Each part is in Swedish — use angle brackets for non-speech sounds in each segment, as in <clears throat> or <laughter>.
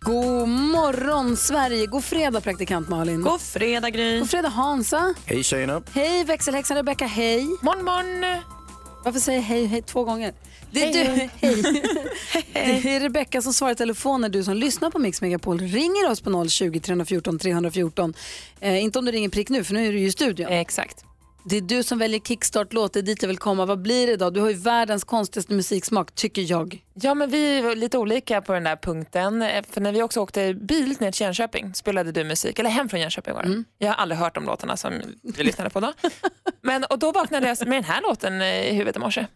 God morgon Sverige, god fredag praktikant Malin. God fredag Gry. God fredag Hansa. Hej tjejerna. Hej växelhäxan Rebecka, hej. Morgon, morgon. Varför säger jag hej hej två gånger? Det är, du, <laughs> <laughs> hej. det är Rebecka som svarar i telefon när du som lyssnar på Mix Megapol ringer oss på 020 314 314. Eh, inte om du ringer prick nu för nu är du ju i studion. Exakt. Det är du som väljer kickstart-låt, det är dit jag vill komma. Vad blir det idag? Du har ju världens konstigaste musiksmak, tycker jag. Ja, men vi var lite olika på den där punkten. Eh, För när vi också åkte bil ner till Jönköping spelade du musik, eller hem från Jönköping var det. Jag har aldrig hört de låtarna som <laughs> vi lyssnade på då. Men, och då vaknade jag med den här låten i huvudet i morse.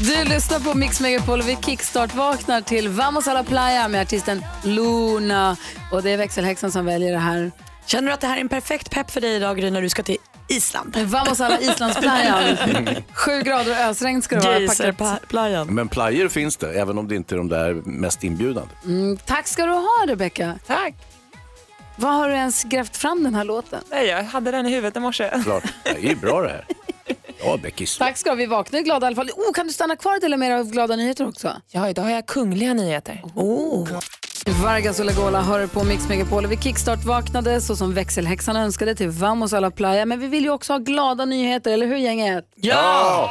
Du lyssnar på Mix Megapol och vi kickstart-vaknar till Vamos a la playa med artisten Luna. Och det är växelhäxan som väljer det här. Känner du att det här är en perfekt pepp för dig idag Gry när du ska till Island? Vamos a la Islandsplayan. <laughs> Sju grader och ösregn ska det vara. Packat. Geyserplayan. Men player finns det, även om det inte är de där mest inbjudande. Mm, tack ska du ha Rebecca. Tack. Var har du ens grävt fram den här låten? Nej, jag hade den i huvudet i morse. Klart. Det är bra det här. <laughs> Ja, Beckis. Tack ska. Vi vaknar glada i alla fall. Oh, kan du stanna kvar och dela med dig av glada nyheter också? Ja, idag har jag kungliga nyheter. Oh. Vargas och Lagola hör på Mix Megapol och vi kickstart vaknade så som växelhäxan önskade till Vamos a la playa. Men vi vill ju också ha glada nyheter, eller hur gänget? Ja!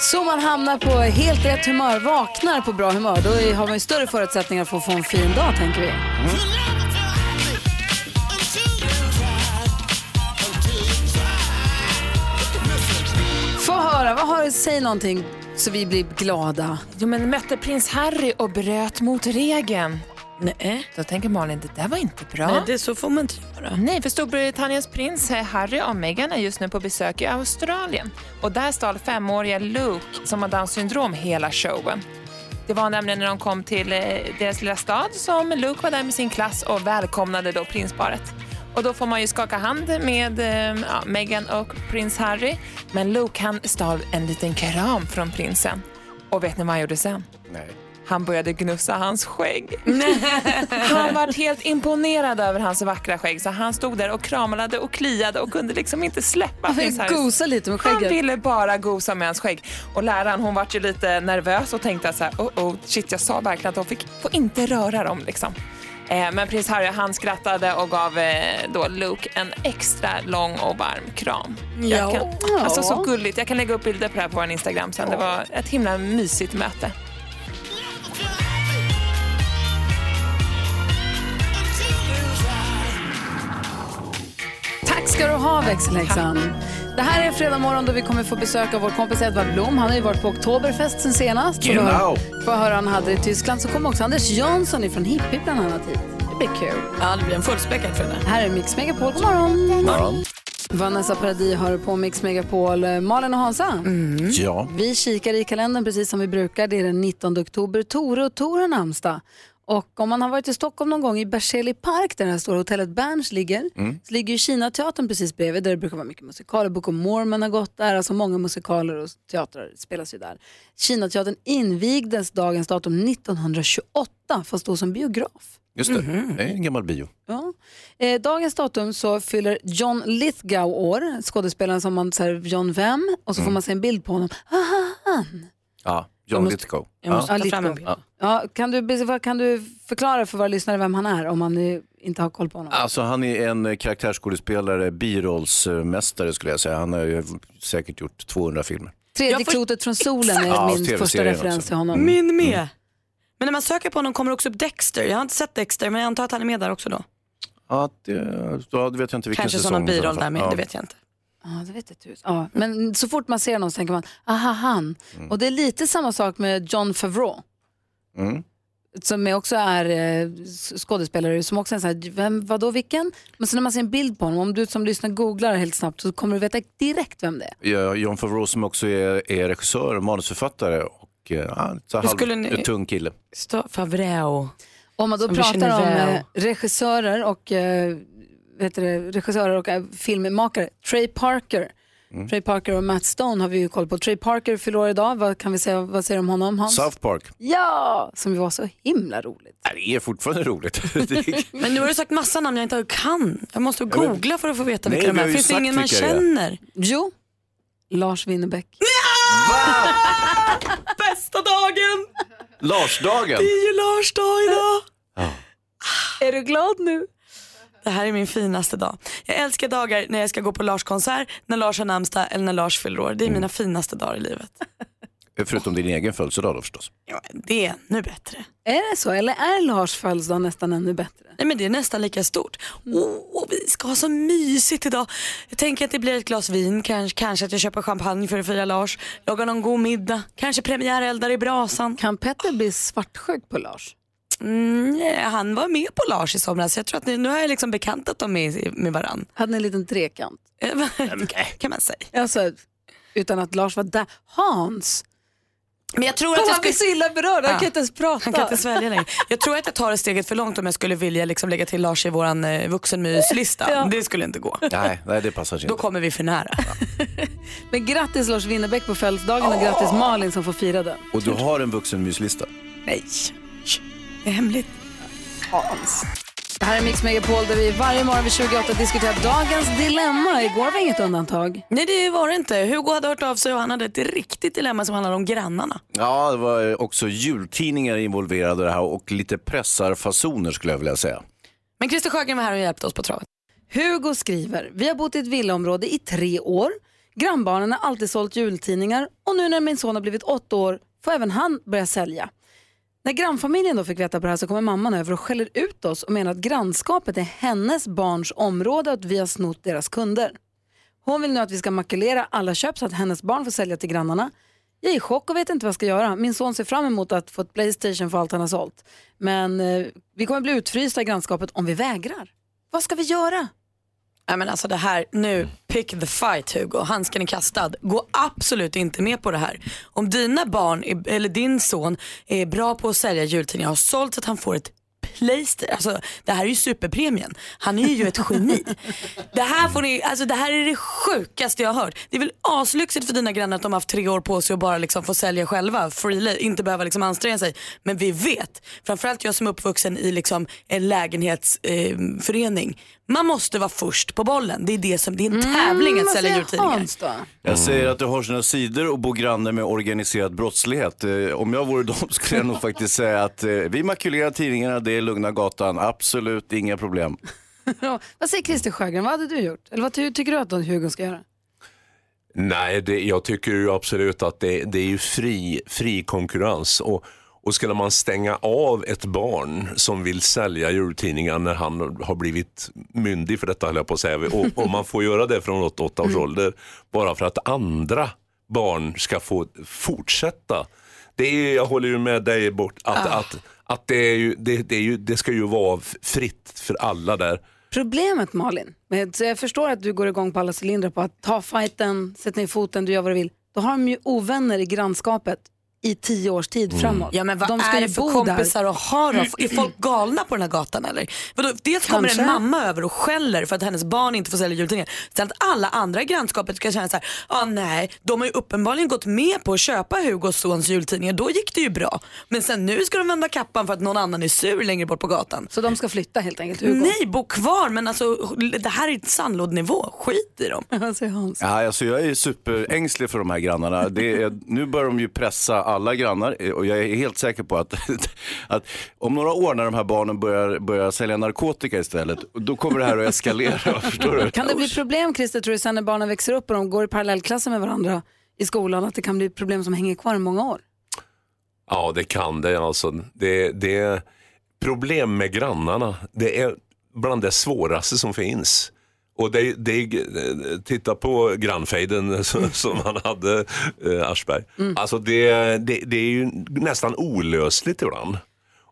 Så man hamnar på helt rätt humör, vaknar på bra humör, då har man ju större förutsättningar för att få en fin dag tänker vi. Få höra, vad har du, säg någonting så vi blir glada. Jo, men mötte prins Harry och bröt mot regeln. Nej. Då tänker Malin, det där var inte bra. Nej, det så får man inte göra. Nej, för Storbritanniens prins eh, Harry och Meghan är just nu på besök i Australien. Och där stal femåriga Luke, som har Downs syndrom, hela showen. Det var nämligen när de kom till eh, deras lilla stad som Luke var där med sin klass och välkomnade då prinsparet. Och då får man ju skaka hand med eh, ja, Meghan och prins Harry. Men Luke han stal en liten kram från prinsen. Och vet ni vad han gjorde sen? Nej. Han började gnussa hans skägg. <laughs> Han var helt imponerad över hans vackra skägg så han stod där och kramade och kliade och kunde liksom inte släppa Han prins fick Harrys. gosa lite med Han skägget. ville bara gosa med hans skägg. Och läraren hon vart ju lite nervös och tänkte så här, oh, oh shit jag sa verkligen att de fick, får inte röra dem liksom. Eh, men prins Harry han skrattade och gav eh, då Luke en extra lång och varm kram. Jag kan, alltså så gulligt. Jag kan lägga upp bilder på det här på vår Instagram sen. Det var ett himla mysigt möte. Tack ska du ha växelhäxan. Det här är fredag morgon då vi kommer få besök av vår kompis Edvard Blom. Han har ju varit på Oktoberfest sen senast. Genau. höra- Får höra han hade i Tyskland. Så kommer också Anders Jansson från Hippie bland annat hit. Det blir kul. Ja, det blir en fullspäckad fredag. Här är Mix Megapol. God morgon. Morgon. Vanessa Paradis hör på Mix Megapol. Malin och Hansa. Mm. Ja. Vi kikar i kalendern precis som vi brukar. Det är den 19 oktober. Tore och Tor har namnsdag. Och om man har varit i Stockholm någon gång i Berzelii park där det här stora hotellet Berns ligger, så ligger ju Kinateatern precis bredvid där det brukar vara mycket musikaler. Book of Mormon har gått där, alltså många musikaler och teatrar spelas ju där. Kinateatern invigdes dagens datum 1928, fast då som biograf. Just det, det är en gammal bio. Ja. Eh, dagens datum så fyller John Lithgow år, skådespelaren som man säger John Vem och så får man se en bild på honom. Ah, han. Ja, John måste- Lithgow. Jag måste Ja. ta fram en Lithgow. bild. Ja, kan, du, kan du förklara för våra lyssnare vem han är om man inte har koll på honom? Alltså han är en karaktärsskådespelare, birollsmästare skulle jag säga. Han har ju säkert gjort 200 filmer. Tredje får- klotet från solen är Ja, min första referens också. till honom. Min med. Men när man söker på honom kommer också upp Dexter. Jag har inte sett Dexter men jag antar att han är med där också då. Ja, det, det vet jag inte vilken Kanske säsong. som någon biroll där med, Ja. det vet jag inte. Ja, det vet jag. Ja, men så fort man ser honom så tänker man, aha han. Och det är lite samma sak med John Favreau. Mm. Som är också är eh, skådespelare, som också är så här, vem, vadå vilken? Men så när man ser en bild på honom, om du som lyssnar googlar helt snabbt så kommer du veta direkt vem det är. Ja, John Favreau som också är, är regissör och manusförfattare och eh, ja, så halv, skulle ni- tung kille. Favreau. Om man då Som pratar om väl. eh, regissörer och, eh, vet du, regissörer och eh, filmmakare, Trey Parker. Mm. Trey Parker och Matt Stone har vi ju koll på. Trey Parker fyller år idag, vad kan vi säga, vad säger du om honom Hans? South Park. Ja, som ju var så himla roligt. Ja, Det är fortfarande roligt. <laughs> Men nu har du sagt massa namn jag inte kan. Jag måste googla för att få veta Nej, vilka de vi har är. Finns det ingen man känner? Jo, Lars Winnerbäck. Bästa dagen! Larsdagen. Det är ju Lars dag idag. Är du glad nu? Det här är min finaste dag. Jag älskar dagar när jag ska gå på Lars konsert, när Lars har namnsdag eller när Lars fyller år. Det är mina finaste dagar i livet. Förutom din egen födelsedag då förstås. Ja, det är ännu bättre. Är det så? Eller är Lars födelsedag nästan ännu bättre? Nej men det är nästan lika stort. Åh, vi ska ha så mysigt idag. Jag tänker att det blir ett glas vin, kanske, kanske att jag köper champagne för att fira Lars. Lagar någon god middag, kanske premiäreldar i brasan. Kan Petter bli svartsjuk på Lars? Mm, nej, han var med på Lars i somras. Jag tror att nu, nu har jag liksom bekantat dem med, med varann. Hade ni en liten trekant? <laughs> kan man säga. Alltså, utan att Lars var där. Hans! Men jag tror att jag han blir skulle... så illa berörd, han Ja. kan inte ens prata. Han kan inte svälja längre. Jag tror att jag tar det steget för långt om jag skulle vilja liksom lägga till Lars i våran eh, vuxenmyslista. Ja. Det skulle inte gå. Nej, nej det passar sig Då inte. kommer vi för nära. <laughs> Men grattis Lars Winnerbäck på födelsedagen och grattis Malin som får fira den. Och du har en vuxenmyslista. Nej, det är hemligt. Hans. Det här är Mix Megapol där vi varje morgon vid 28 diskuterar dagens dilemma. Igår var inget undantag. Nej det var det inte. Hugo hade hört av sig och han hade ett riktigt dilemma som handlade om grannarna. Ja, det var också jultidningar involverade i det här och lite pressarfasoner skulle jag vilja säga. Men Christer Sjögren var här och hjälpte oss på travet. Hugo skriver, vi har bott i ett villaområde i tre år. Grannbarnen har alltid sålt jultidningar och nu när min son har blivit åtta år får även han börja sälja. När grannfamiljen då fick veta på det här så kommer mamman över och skäller ut oss och menar att grannskapet är hennes barns område och att vi har snott deras kunder. Hon vill nu att vi ska makulera alla köp så att hennes barn får sälja till grannarna. Jag är i chock och vet inte vad jag ska göra. Min son ser fram emot att få ett Playstation för allt han har sålt. Men eh, vi kommer bli utfrysta i grannskapet om vi vägrar. Vad ska vi göra? Nej men alltså det här, nu, pick the fight Hugo, handsken är kastad. Gå absolut inte med på det här. Om dina barn, är, eller din son, är bra på att sälja jultidningar har sålt så att han får ett Playstation, alltså det här är ju superpremien. Han är ju ett geni. Det här, får ni, alltså, det här är det sjukaste jag har hört. Det är väl aslyxigt för dina grannar att de har haft tre år på sig att bara liksom få sälja själva, freely, inte behöva liksom anstränga sig. Men vi vet, framförallt jag som är uppvuxen i liksom en lägenhetsförening, eh, man måste vara först på bollen. Det är, det som, det är en tävling att sälja jultidningar. Jag säger att det har sina sidor och bo granne med organiserad brottslighet. Eh, Om jag vore dem <laughs> skulle jag nog faktiskt säga att eh, vi makulerar tidningarna, det är lugna gatan, absolut inga problem. vad säger Christer Sjögren, vad hade du gjort? Eller vad ty- tycker du att Hugo ska göra? Nej, det, jag tycker ju absolut att det, det är ju fri, fri konkurrens. Och, och skulle man stänga av ett barn som vill sälja jultidningar när han har blivit myndig för detta, höll jag på att säga, och, <laughs> och man får göra det från 8 års ålder, bara för att andra barn ska få fortsätta. Det är, jag håller ju med dig bort, att, att, att det, är ju, det, det, är ju, det ska ju vara fritt för alla där. Problemet Malin, så jag förstår att du går igång på alla cylindrar på att ta fighten, sätt ner foten, du gör vad du vill. Då har de ju ovänner i grannskapet i tio års tid framåt. Ja men vad de ska är det för kompisar att ha då? Är folk galna på den här gatan eller? Vadå, dels kommer Kanske. en mamma över och skäller för att hennes barn inte får sälja jultidningar. Sen att alla andra i grannskapet ska känna så här, ah, nej, de har ju uppenbarligen gått med på att köpa Hugos sons jultidningar, då gick det ju bra. Men sen nu ska de vända kappan för att någon annan är sur längre bort på gatan. Så de ska flytta helt enkelt, Hugo? Nej, bo kvar men alltså det här är ett sandlådenivå, skit i dem. <laughs> Vad säger Hans? Ja, alltså jag är superängslig för de här grannarna. Det är, nu börjar de ju pressa alla grannar eh, och jag är helt säker på att, <laughs> att om några år när de här barnen börjar, börjar sälja narkotika istället, då kommer det här att eskalera. <laughs> förstår du? Kan det bli problem Christer, tror du, sen när barnen växer upp och de går i parallellklasser med varandra i skolan, att det kan bli problem som hänger kvar i många år? Ja, det kan det. Alltså. Det, det problem med grannarna, det är bland det svåraste som finns. Och det, det, titta på grannfejden som, som han hade, eh, Aschberg. Alltså det, det, det är ju nästan olösligt ibland.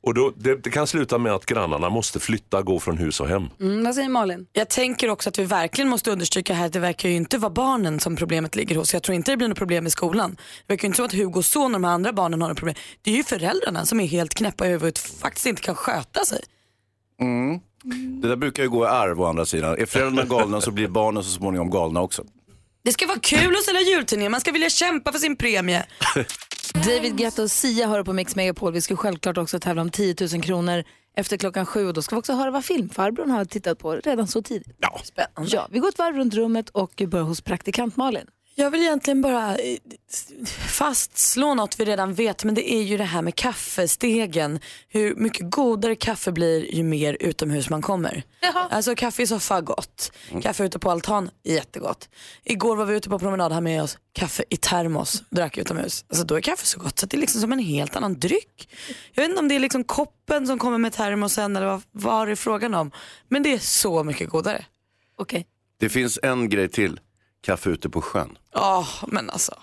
Och då, det, det kan sluta med att grannarna måste flytta, gå från hus och hem. Mm, vad säger Malin? Jag tänker också att vi verkligen måste understryka här att det verkar ju inte vara barnen som problemet ligger hos. Jag tror inte det blir något problem i skolan. Det verkar ju inte som att Hugos son och de andra barnen har något problem. Det är ju föräldrarna som är helt knäppa i huvudet och faktiskt inte kan sköta sig. Mm. Det där brukar ju gå i arv å andra sidan. Är föräldrarna galna så blir barnen så småningom galna också. Det ska vara kul att sälja jultidningar, man ska vilja kämpa för sin premie. <laughs> David Guetta och Sia hör på Mix Megapol. Vi ska självklart också tävla om 10 000 kronor efter klockan sju och då ska vi också höra vad filmfarbrorn har tittat på redan så tidigt. Ja. Spännande. Ja, vi går ett varv runt rummet och börjar hos praktikant Malin. Jag vill egentligen bara eh, fastslå något vi redan vet men det är ju det här med kaffestegen. Hur mycket godare kaffe blir ju mer utomhus man kommer. Alltså kaffe i soffa, gott. Kaffe ute på altan, jättegott. Igår var vi ute på promenad här med oss, kaffe i termos, drack utomhus. Alltså då är kaffe så gott så det är liksom som en helt annan dryck. Jag vet inte om det är liksom koppen som kommer med termosen eller vad, vad det är frågan om. Men det är så mycket godare. Okej. Det finns en grej till. Kaffe ute på sjön. Ja, men alltså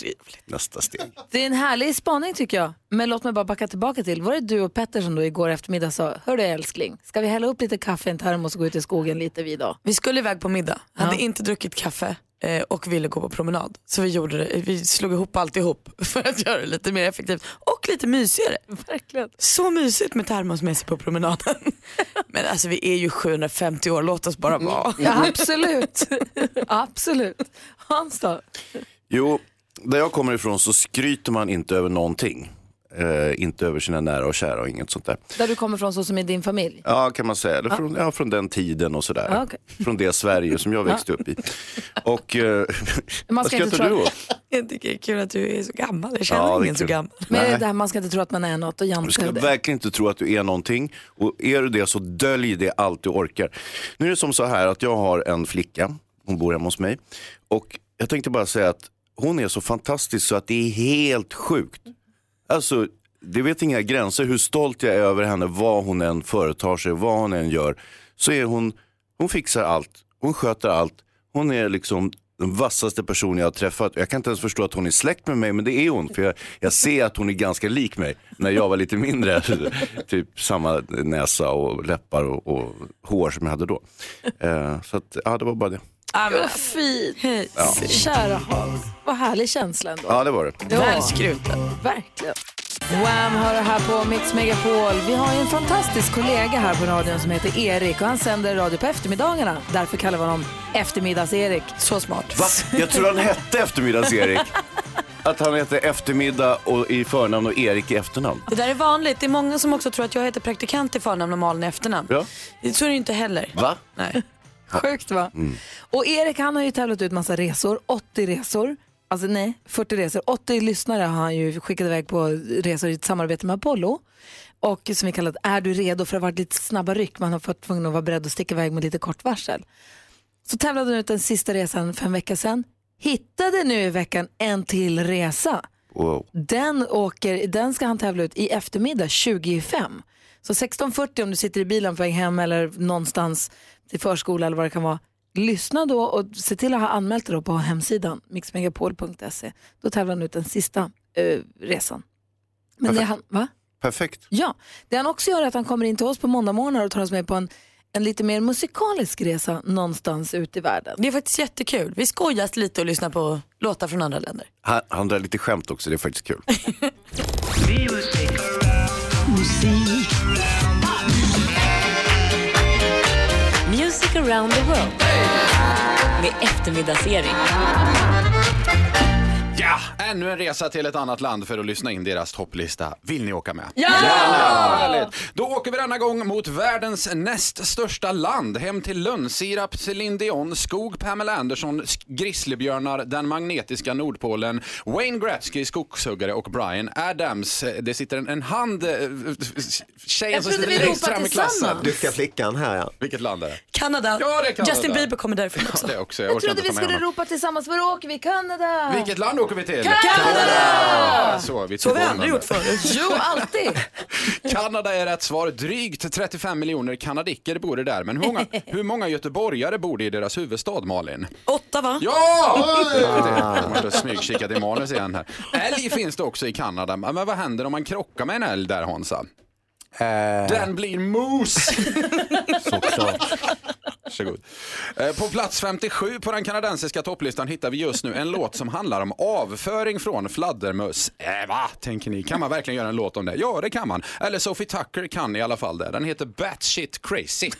trevligt. Nästa steg. Det är en härlig spaning tycker jag. Men låt mig bara backa tillbaka till. Var det du och Petter som då igår eftermiddag sa, hörru älskling, ska vi hälla upp lite kaffe i en termos och gå ut i skogen lite vi idag? Vi skulle iväg på middag, hade Ja. inte druckit kaffe och ville gå på promenad. Så vi gjorde det, vi slog ihop alltihop <laughs> för att göra det lite mer effektivt och lite mysigare. Verkligen. Så mysigt med termos med sig på promenaden. <laughs> Men alltså vi är ju 750 år, låt oss bara vara. Ja, absolut. <laughs> absolut. Hans då? Jo, där jag kommer ifrån så skryter man inte över någonting. Eh, inte över sina nära och kära och inget sånt där. Där du kommer från så som i din familj? Ja, kan man säga. Eller från, ja, från den tiden och sådär. Ja, okej. Från det Sverige som jag växte upp i. Och eh, Man vad ska inte skrattar tro- du åt? <laughs> Jag tycker det är kul att du är så gammal, jag känner Ja, ingen så gammal. Men Nej. det här, man ska inte tro att man är något och Du jante ska det. verkligen inte tro att du är någonting. Och är du det så dölj det allt du orkar. Nu är det som så här att jag har en flicka, hon bor hemma hos mig. Och jag tänkte bara säga att hon är så fantastisk så att det är helt sjukt. Alltså, det vet inga gränser hur stolt jag är över henne, vad hon än företar sig, vad hon än gör. Så är hon, hon fixar allt, hon sköter allt. Hon är liksom den vassaste personen jag har träffat. Jag kan inte ens förstå att hon är släkt med mig, men det är hon. För jag, jag ser att hon är ganska lik mig när jag var lite mindre. <laughs> typ samma näsa och läppar och, och hår som jag hade då. Eh, så att, ja, det var bara det. Vad fint. Kära Hans. Vad härlig känsla ändå. Ja, det var det. Ja. Världskruten. Verkligen. Wham har det här på Mix Megapol. Vi har ju en fantastisk kollega här på radion som heter Erik och han sänder radio på eftermiddagarna. Därför kallar vi honom Eftermiddags-Erik. Så smart. Va? Jag tror han hette Eftermiddags-Erik. <laughs> Att han hette Eftermiddag och i förnamn och Erik i efternamn. Det där är vanligt, det är många som också tror att jag heter praktikant i förnamn och Malin i efternamn. Ja. Det ju inte heller. Va? Nej. Sjukt va? Och Erik han har ju tävlat ut massa resor, 80 resor. Alltså nej, 40 resor. 80 lyssnare har han ju skickat iväg på resor i ett samarbete med Apollo. Och som vi kallar Är du redo? För det har varit lite snabba ryck. Man har fått tvungen att vara beredd att sticka iväg med lite kort varsel. Så tävlade han ut den sista resan för en vecka sedan. Hittade nu i veckan en till resa. Wow. Den, åker, den ska han tävla ut i eftermiddag 25. Så 16.40 om du sitter i bilen på väg hem eller någonstans till förskola eller vad det kan vara. Lyssna då och se till att ha anmält dig på hemsidan mixmegapol.se. Då tävlar han ut den sista eh, resan. Men det han, va? Perfekt. Ja, det han också gör är att han kommer in till oss på måndagmorgnar och tar oss med på en, en lite mer musikalisk resa någonstans ut i världen. Det är faktiskt jättekul. Vi skojas lite och lyssnar på låtar från andra länder. Han, han drar lite skämt också, det är faktiskt kul. <laughs> around the world. Med eftermiddags-Erik. Ja, ännu en resa till ett annat land för att lyssna in deras topplista. Vill ni åka med? Ja! Härligt. Då åker vi denna gång mot världens näst största land. Hem till lönnsirap, Céline Dion, skog, Pamela Anderson, grizzlybjörnar, den magnetiska Nordpolen, Wayne Gretzky, skogshuggare och Brian Adams. Det sitter en, en hand, eh, tjejen Jag som sitter vi längst ropade fram i klassen. tillsammans. Duktiga flickan här ja. Vilket land är det? Kanada. Ja, det är Kanada. Justin Bieber kommer därifrån också. Det också. Jag, Jag orkar trodde inte vi ta med skulle honom. ropa tillsammans. Var åker vi? Kanada! Vilket land åker vi till? Kanada! Så, vi Så har vi aldrig gjort förut. Jo, alltid. <laughs> Kanada är rätt svar. Drygt 35 miljoner kanadicker bor det där. Men hur många, <laughs> hur många göteborgare bor det i deras huvudstad Malin? Åtta va? Ja! Jag måste smygkika i manus igen här. Älg finns det också i Kanada. Men vad händer om man krockar med en älg där Hansa? Den blir mos! <laughs> Såklart. Varsågod. Eh, På plats 57 på den kanadensiska topplistan hittar vi just nu en låt som handlar om avföring från fladdermöss. Äh, va, tänker ni? Kan man verkligen göra en låt om det? Ja, det kan man. Eller Sophie Tucker kan i alla fall det. Den heter Batshit Crazy.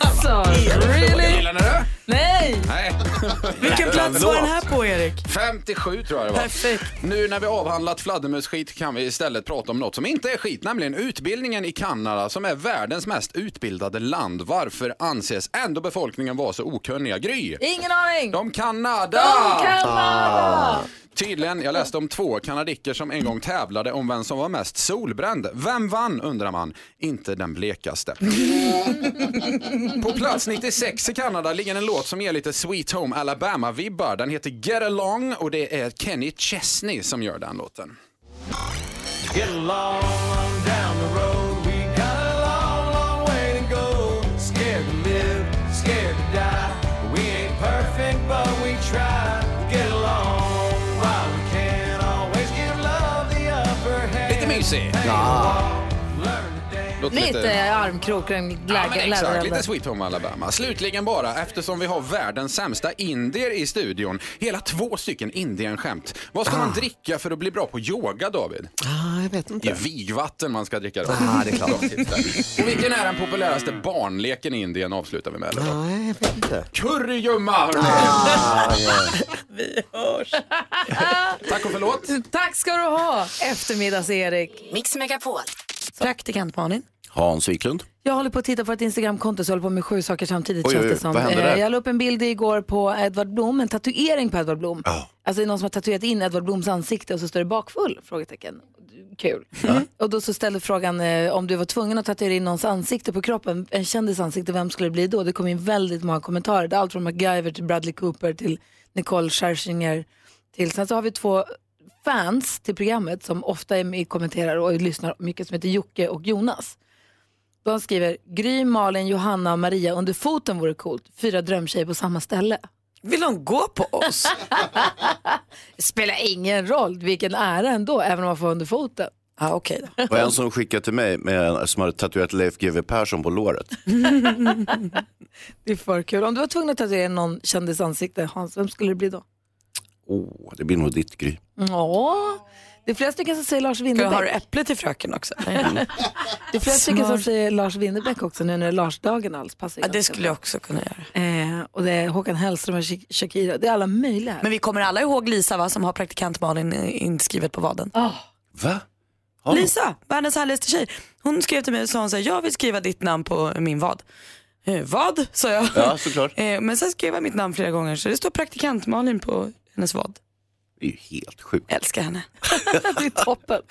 Alltså, <laughs> really? Gillar ni det? Nej! Nej. <laughs> Vilken plats var den här på Erik? 57 tror jag det var. Perfekt. Nu när vi avhandlat fladdermusskit kan vi istället prata om något som inte är skit, nämligen utbildningen i Kanada som är världens mest utbildade land. Varför anses ändå befolkningen vara så okunniga? Gry? Ingen aning. De Kanada! De Kanada! Tydligen, jag läste om två kanadicker som en gång tävlade om vem som var mest solbränd. Vem vann undrar man, inte den blekaste. <laughs> På plats 96 i Kanada ligger en låt som ger lite Sweet Home Alabama-vibbar. Den heter Get Along och det är Kenny Chesney som gör den låten. Get along down the road. We got a long, long way to go. Scared to live, scared to die. We ain't perfect, but we try. Get along while we can. Always give love the upper hand. Lite mysig. Låter Lite Ja, men läge, exakt, lite. Sweet Home Alabama. Slutligen bara, eftersom vi har världens sämsta indier i studion, hela två stycken Indien-skämt. Vad ska man dricka för att bli bra på yoga, David? Ah, jag vet Det inte. är vigvatten man ska dricka då. Ah, det är klart. Och vilken är den populäraste barnleken i Indien avslutar vi med? Eller? Nej, jag vet inte. Kurragömma, hörni! Ah, ja. <laughs> Vi hörs. <laughs> Tack och förlåt. Tack ska du ha, eftermiddags-Erik. Mix Megapol. Praktikant Malin. Hans Wiklund. Jag håller på att titta på ett Instagramkonto så jag håller på med sju saker samtidigt Oj, känns oj, det som. vad hände Eh, där? Jag la upp en bild igår på Edvard Blom, en tatuering på Edvard Blom. Alltså det är någon som har tatuerat in Edvard Bloms ansikte och så står det bakfull? Frågetecken. Kul. Och då så ställde frågan eh, om du var tvungen att tatuera in någons ansikte på kroppen, en kändis ansikte, vem skulle det bli då? Det kom in väldigt många kommentarer. Det är allt från MacGyver till Bradley Cooper till Nicole Scherzinger. Till. Sen så har vi två fans till programmet som ofta är med, kommenterar och lyssnar mycket som heter Jocke och Jonas. De skriver Gry, Malin, Johanna och Maria under foten vore coolt. Fyra drömtjejer på samma ställe. Vill de gå på oss? Det <laughs> spelar ingen roll vilken ära ändå, även om man får under foten. Ja, okej då. Och en som skickade till mig med, som hade tatuerat Leif GW Persson på låret. <laughs> Det är för kul. Om du var tvungen att tatuera någon kändis ansikte, Hans, vem skulle det bli då? Oh, det blir nog ditt Gry. Ja, det är flera stycken som säger Lars Ska jag ha Winnerbäck. äpple till fröken också? <laughs> Det är flera stycken som säger Lars Winnerbäck också nu när Lars-dagen alls passar Ja, det skulle bra. jag också kunna göra. Eh, och det är Håkan Hellström och Shak- Shakira. Det är alla möjliga. Men vi kommer alla ihåg Lisa va, som har praktikant Malin eh, inskrivet på vaden. Va? Har? Lisa, världens härligaste tjej. Hon skrev till mig och sa hon så här, jag vill skriva ditt namn på min vad. Eh, vad? sa jag. Ja, såklart. <laughs> Eh, men sen skrev jag mitt namn flera gånger så det står praktikant Malin på hennes vad. Det är ju helt sjukt. Älskar henne. <laughs> det är toppen.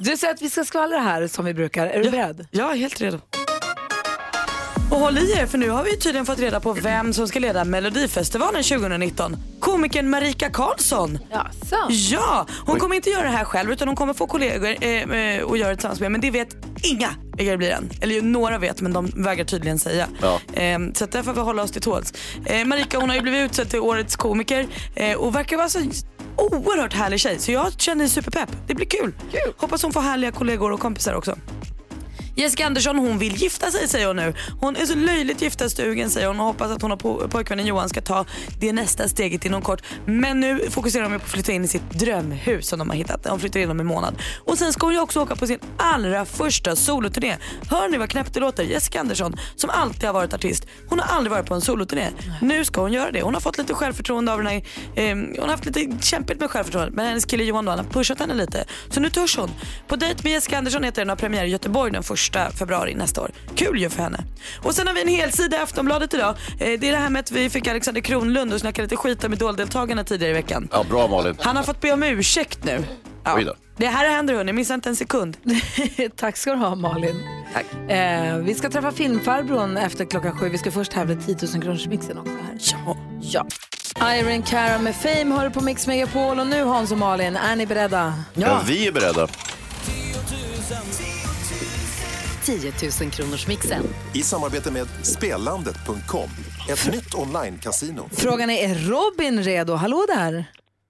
Du säger att vi ska skvallra här som vi brukar. Är du beredd? Jag är helt redo. Och håll i er för nu har vi tydligen fått reda på vem som ska leda Melodifestivalen 2019. Komikern Marika Karlsson. Jaså? Ja, hon Oj. kommer inte göra det här själv utan hon kommer få kollegor eh, eh, och göra det tillsammans med men det vet inga vilka det blir än. Eller ju några vet men de vägrar tydligen säga. Ja. Eh, så att därför får vi hålla oss till tåls. Eh, Marika hon har ju blivit utsedd till årets komiker eh, och verkar vara så oerhört härlig tjej så jag känner superpepp. Det blir kul. Hoppas hon får härliga kollegor och kompisar också. Jessica Andersson hon vill gifta sig säger hon nu. Hon är så löjligt giftastugen säger hon och hoppas att hon och po- pojkvännen Johan ska ta det nästa steget inom kort. Men nu fokuserar de på att flytta in i sitt drömhus som de har hittat. De flyttar in om en månad. Och sen ska hon ju också åka på sin allra första soloturné. Hör ni vad knäppt det låter? Jessica Andersson som alltid har varit artist. Hon har aldrig varit på en soloturné. Nu ska hon göra det. Hon har fått lite självförtroende av den här, eh, hon har haft lite kämpigt med självförtroende men hennes kille Johan då, han har pushat henne lite. Så nu törs hon. På dejt med Jessica Andersson heter den har premiär i Göteborg den första februari nästa år. Kul ju för henne. Och sen har vi en hel sida i Aftonbladet idag. Eh, det är det här med att vi fick Alexander Kronlund och snacka lite skit om idoldeltagarna tidigare i veckan. Ja, bra Malin. Han har fått be om ursäkt nu. Då. Det här händer hörni, missa inte en sekund. <laughs> Tack ska du ha Malin. Eh, vi ska träffa filmfarbrorn efter klockan sju. Vi ska först tävla i 10 000 kronors mixen också här. Ja. ja. Iron Cara med Fame hör du på Mix Megapol och nu Hans och Malin, är ni beredda? Ja. vi är beredda. 10 000 kronors mixen. I samarbete med Spelandet.com, ett nytt online-casino. Frågan är, är Robin redo? Hallå där!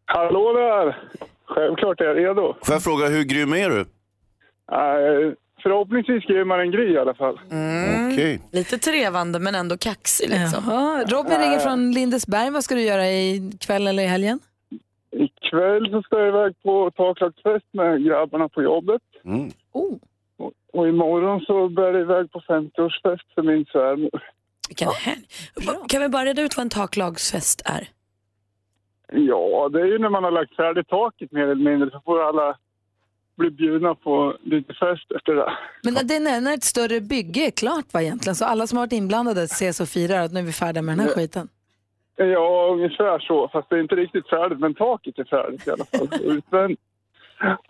Hallå där! Självklart är jag redo. Får jag fråga, hur grym är du? Uh, förhoppningsvis grymmare än Gry i alla fall. Okej. Lite trevande men ändå kaxig liksom. Jaha, Robin ringer från Lindesberg. Vad ska du göra i kväll eller i helgen? Ikväll så ska jag iväg på taklagsfest med grabbarna på jobbet. Mm. Oh. Och, och imorgon så bär jag iväg på 50-årsfest för min svärmor. Vilken helg. Kan vi bara reda ut vad en taklagsfest är? Ja, det är ju när man har lagt färdigt taket mer eller mindre så får alla bli bjudna på lite fest efter det. Men det är när ett större bygge är klart va egentligen? Så alla som har varit inblandade ses och firar att nu är vi färdiga med den här Ja. skiten. Ja, ungefär så. Fast det är inte riktigt färdigt, men taket är färdigt i alla fall. <laughs> Utvändigt.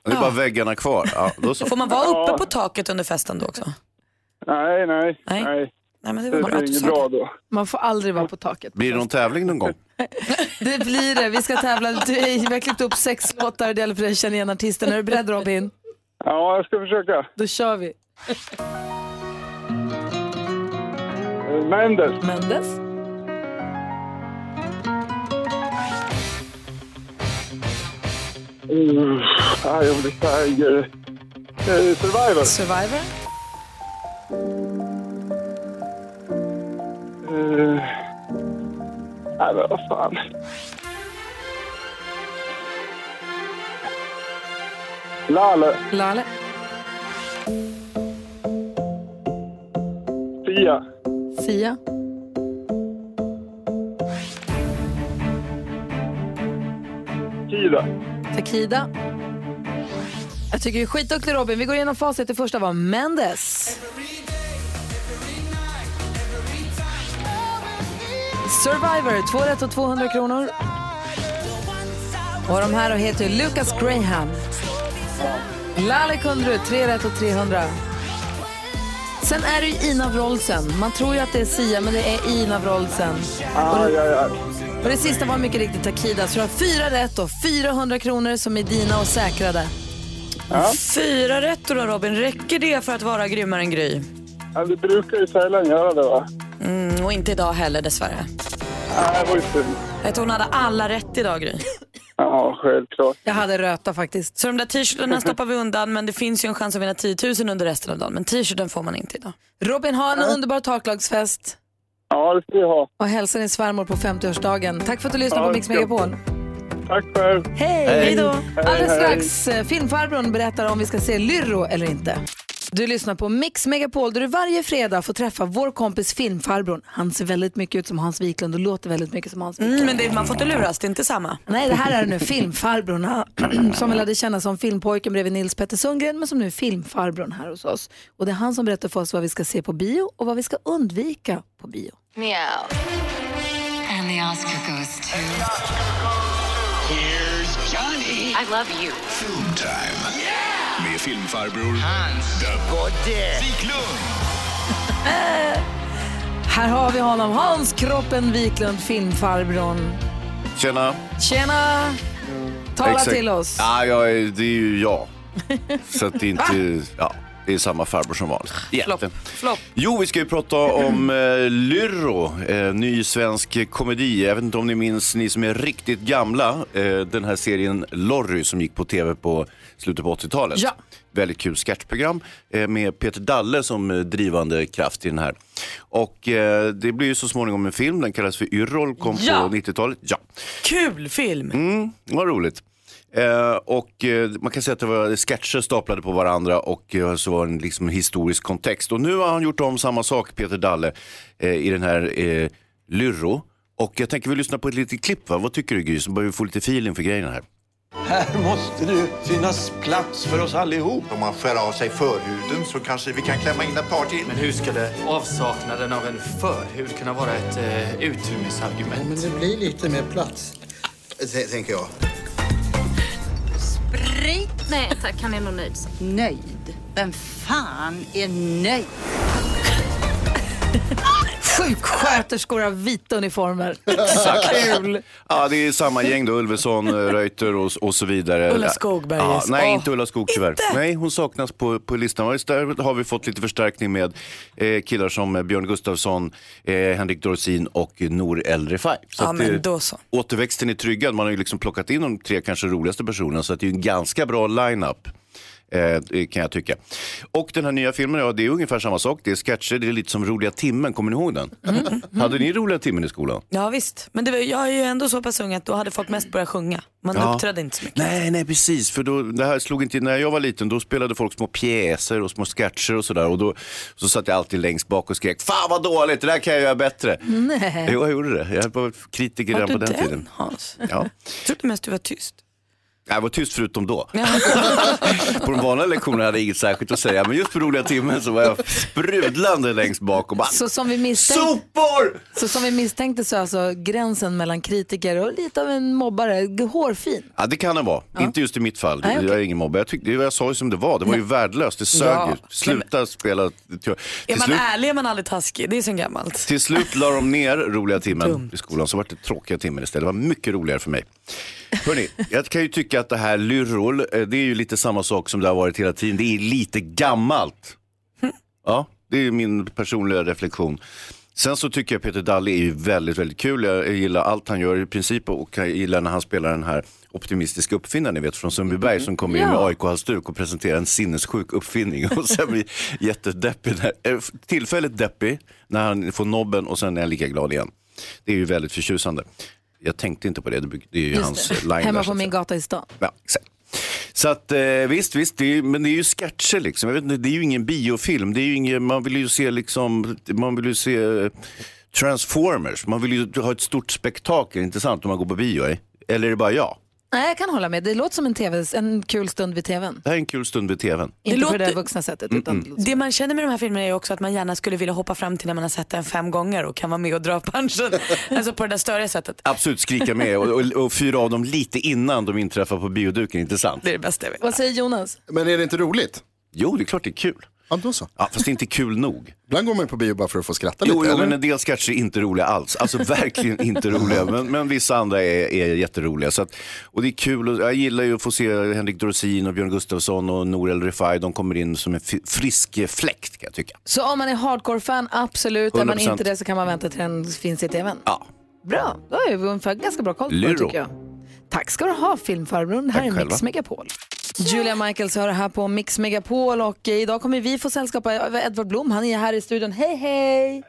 Det är bara väggarna kvar. Ja, då så. Får man vara uppe Ja. på taket under festen då också? Nej, nej, Nej. nej. Nej men det Det var bra att är du inget sa bra då. Man får aldrig vara på taket. Blir det någon tävling någon gång? <laughs> Det blir det. Vi ska tävla. Du, vi har klippt upp sex låtar. Det gäller för dig att känna igen artisten. Är du beredd Robin? Ja, jag ska försöka. Då kör vi. Mendes. Mendes. Uh, Eye of the Tiger. Eh, Survivor. Survivor. Uh, nej, men vad fan. Lale. Lale. Sia. Sia. Kida. Takida. Jag tycker det är skitduktig Robin. Vi går igenom facit. Det första var Mendes. Survivor, 2 rätt och 200 kronor. Och de här heter Lucas Graham. Lale Kundru, 3 rätt och 300. Sen är det ju Ina Wroldsen. Man tror ju att det är Sia, men det är Ina Wroldsen. Ah, ja, ja och det sista var mycket riktigt Takida. Så du har fyra rätt och 400 kronor som är dina och säkrade. Fyra rätt då Robin, räcker det för att vara grymmare än Gry? Ja, det brukar ju sällan göra det, va? Mm, och inte idag heller dessvärre. Nej, det var ju synd. Jag tror hon hade alla rätt idag Gry. Ja, självklart. Jag hade röta faktiskt. Så de där t-shirtarna stoppar vi undan men det finns ju en chans att vinna 10 000 under resten av dagen. Men t-shirten får man inte idag. Robin, ha en underbar taklagsfest. Ja, det ska vi ha. Och hälsa din svärmor på 50-årsdagen. Tack för att du lyssnade Ja, på Mix Megapol. Tack själv. Hej! Hej. Hej då! Hej, Alldeles hej. strax, eh, filmfarbrorn berättar om vi ska se Lyrro eller inte. Du lyssnar på Mix Megapol där du varje fredag får träffa vår kompis filmfarbrorn. Han ser väldigt mycket ut som Hans Wiklund och låter väldigt mycket som Hans Wiklund. Mm, men det, man får inte luras, det är inte samma. Nej, det här är nu filmfarbrorn <clears throat> som vi lärde känna som filmpojken bredvid Nils Petter Sundgren men som nu är filmfarbrorn här hos oss. Och det är han som berättar för oss vad vi ska se på bio och vad vi ska undvika på bio. Meow. And the Oscar goes to... Here's Johnny. I love you. Film time. Filmfarbror Hans Godde Wiklund. <laughs> Här har vi honom, Hans Kroppen Wiklund, filmfarbrorn. Tjena. Tjena! Tala Exakt. till oss. Ja, jag är, det är ju jag. <laughs> Så att det är inte, ja. Det är samma farbror som vanligt. Jätte. Flopp. Jo, vi ska ju prata om eh, Lyrro, eh, ny svensk komedi. Jag vet inte om ni minns, ni som är riktigt gamla, eh, den här serien Lorry som gick på tv på slutet på 80-talet. Ja. Väldigt kul sketchprogram eh, med Peter Dalle som eh, drivande kraft i den här. Och eh, det blir ju så småningom en film, den kallas för Yrrol, kom Ja. på 90-talet. Ja. Kul film. Mm, vad roligt. Eh, och eh, man kan säga att det var sketcher staplade på varandra och eh, så var det en liksom, historisk kontext. Och nu har han gjort om samma sak, Peter Dalle, i den här eh, Lyrro. Och jag tänker vi lyssna på ett litet klipp, va? vad tycker du Gry? Så börjar vi få lite feeling för grejerna här. Här måste det finnas plats för oss allihop. Om man skär av sig förhuden så kanske vi kan klämma in ett par till. Men hur skulle avsaknaden av en förhud kunna vara ett eh, utrymmesargument? Men det blir lite mer plats, tänker jag. Sprit? Nej tack, han är nog nöjd. Nöjd? Vem fan är nöjd? <laughs> Sjuksköterskor av vita uniformer. <laughs> Kul. Ja, det är samma gäng då, Ulveson, eh, Reuter och, och så vidare. Ulla Skogberg, Ja, yes. nej, inte Ulla Skog tyvärr. Nej, hon saknas på, på listan. Istället har vi fått lite förstärkning med eh, killar som Björn Gustafsson, eh, Henrik Dorsin och Nour El Refai. Så Ja, men eh, då så. Återväxten är tryggad. Man har ju liksom plockat in de tre kanske roligaste personerna så att det är en ganska bra line-up. Eh, kan jag tycka. Och den här nya filmen, ja det är ungefär samma sak. Det är sketcher, det är lite som Roliga timmen, kommer ni ihåg den? Hade ni Roliga timmen i skolan? Ja visst, men det var, jag är ju ändå så pass ung att då hade folk mest börjat sjunga. Man Ja. uppträdde inte så mycket. Nej, nej precis. För då, det här slog inte, när jag var liten då spelade folk små pjäser och små sketcher och sådär. Och då så satt jag alltid längst bak och skrek, fan vad dåligt, det där kan jag göra bättre. Nej. Jo, jag gjorde det. Jag var kritiker Var redan på den, den, tiden. Hans? Ja. Jag trodde mest du var tyst. Jag var tyst förutom då. <laughs> på de vanliga lektionerna hade jag inget särskilt att säga. Men just på roliga timmen så var jag sprudlande längst bak och bara, Så som, vi misstänkte, sopor! så som vi misstänkte så är alltså gränsen mellan kritiker och lite av en mobbare hårfin. Ja det kan det vara, inte just i mitt fall. Nej, okej. Jag är ingen mobbare. Jag, tyckte, jag sa ju som det var, det var ju värdelöst, det sög Ja. ju. Sluta spela. Till, Är man slut, ärlig är man aldrig taskig, det är sen gammalt. till slut la de ner roliga timmen Dumt. i skolan, så var det tråkiga timmen istället. Det var mycket roligare för mig. Hörrni, jag kan ju tycka att det här Lyrrol, eh, det är ju lite samma sak som det har varit hela tiden. Det är lite gammalt. Ja, det är min personliga reflektion. Sen så tycker jag Peter Dalle är ju väldigt, väldigt kul. Jag gillar allt han gör i princip och jag gillar när han spelar den här optimistiska uppfinnaren ni vet från Sundbyberg som kommer in med. AIK-halsduk och presenterar en sinnessjuk uppfinning <laughs> och sen blir jättedeppig. Där. Eh, Tillfälligt deppig när han får nobben och sen är han lika glad igen. Det är ju väldigt förtjusande. Jag tänkte inte på det, det är ju Just hans det. line. där, Hemma så på min gata i stan. Ja, exakt. Så att eh, visst, visst, det är, men det är ju sketcher liksom. Jag vet inte, det är ju ingen biofilm. Det är ingen, man vill ju se liksom, man vill ju se Transformers. Man vill ju ha ett stort spektakel, inte sant, om man går på bio? Eh? Eller är det bara jag? Nej, jag kan hålla med. Det låter som en, TV, en kul stund vid tvn. Det här är en kul stund vid tvn. Inte på låter- det där vuxna sättet. Utan det låter Det man känner med de här filmerna är också att man gärna skulle vilja hoppa fram till när man har sett den fem gånger och kan vara med och dra punchen. <laughs> alltså på det där störiga sättet. Absolut skrika med och, och, och fyra av dem lite innan de inträffar på bioduken, inte sant? Det är det bästa jag vet. Vad säger Jonas? Men är det inte roligt? Jo, det är klart det är kul. Ja, då så. Ja, fast det är inte kul nog. Ibland går man på bio bara för att få skratta Jo, lite. jo eller? men en del sketcher är inte roliga alls. Alltså verkligen inte roliga. Men, men vissa andra är, är jätteroliga. Så att, och det är kul. Och jag gillar ju att få se Henrik Dorsin och Björn Gustafsson och Nour El Refai. De kommer in som en frisk fläkt kan jag tycka. Så om man är hardcore-fan, absolut. Är man 100%. inte det så kan man vänta till den finns i tvn. Ja. Bra, då har vi ungefär ganska bra koll på det tycker jag. Tack ska du ha filmfarbrorn. Det här Tack är själva. Mix Megapol. Julia Michaels hör här på Mix Megapol och idag kommer vi få sällskap av Edvard Blom. Han är här i studion. Hej hej!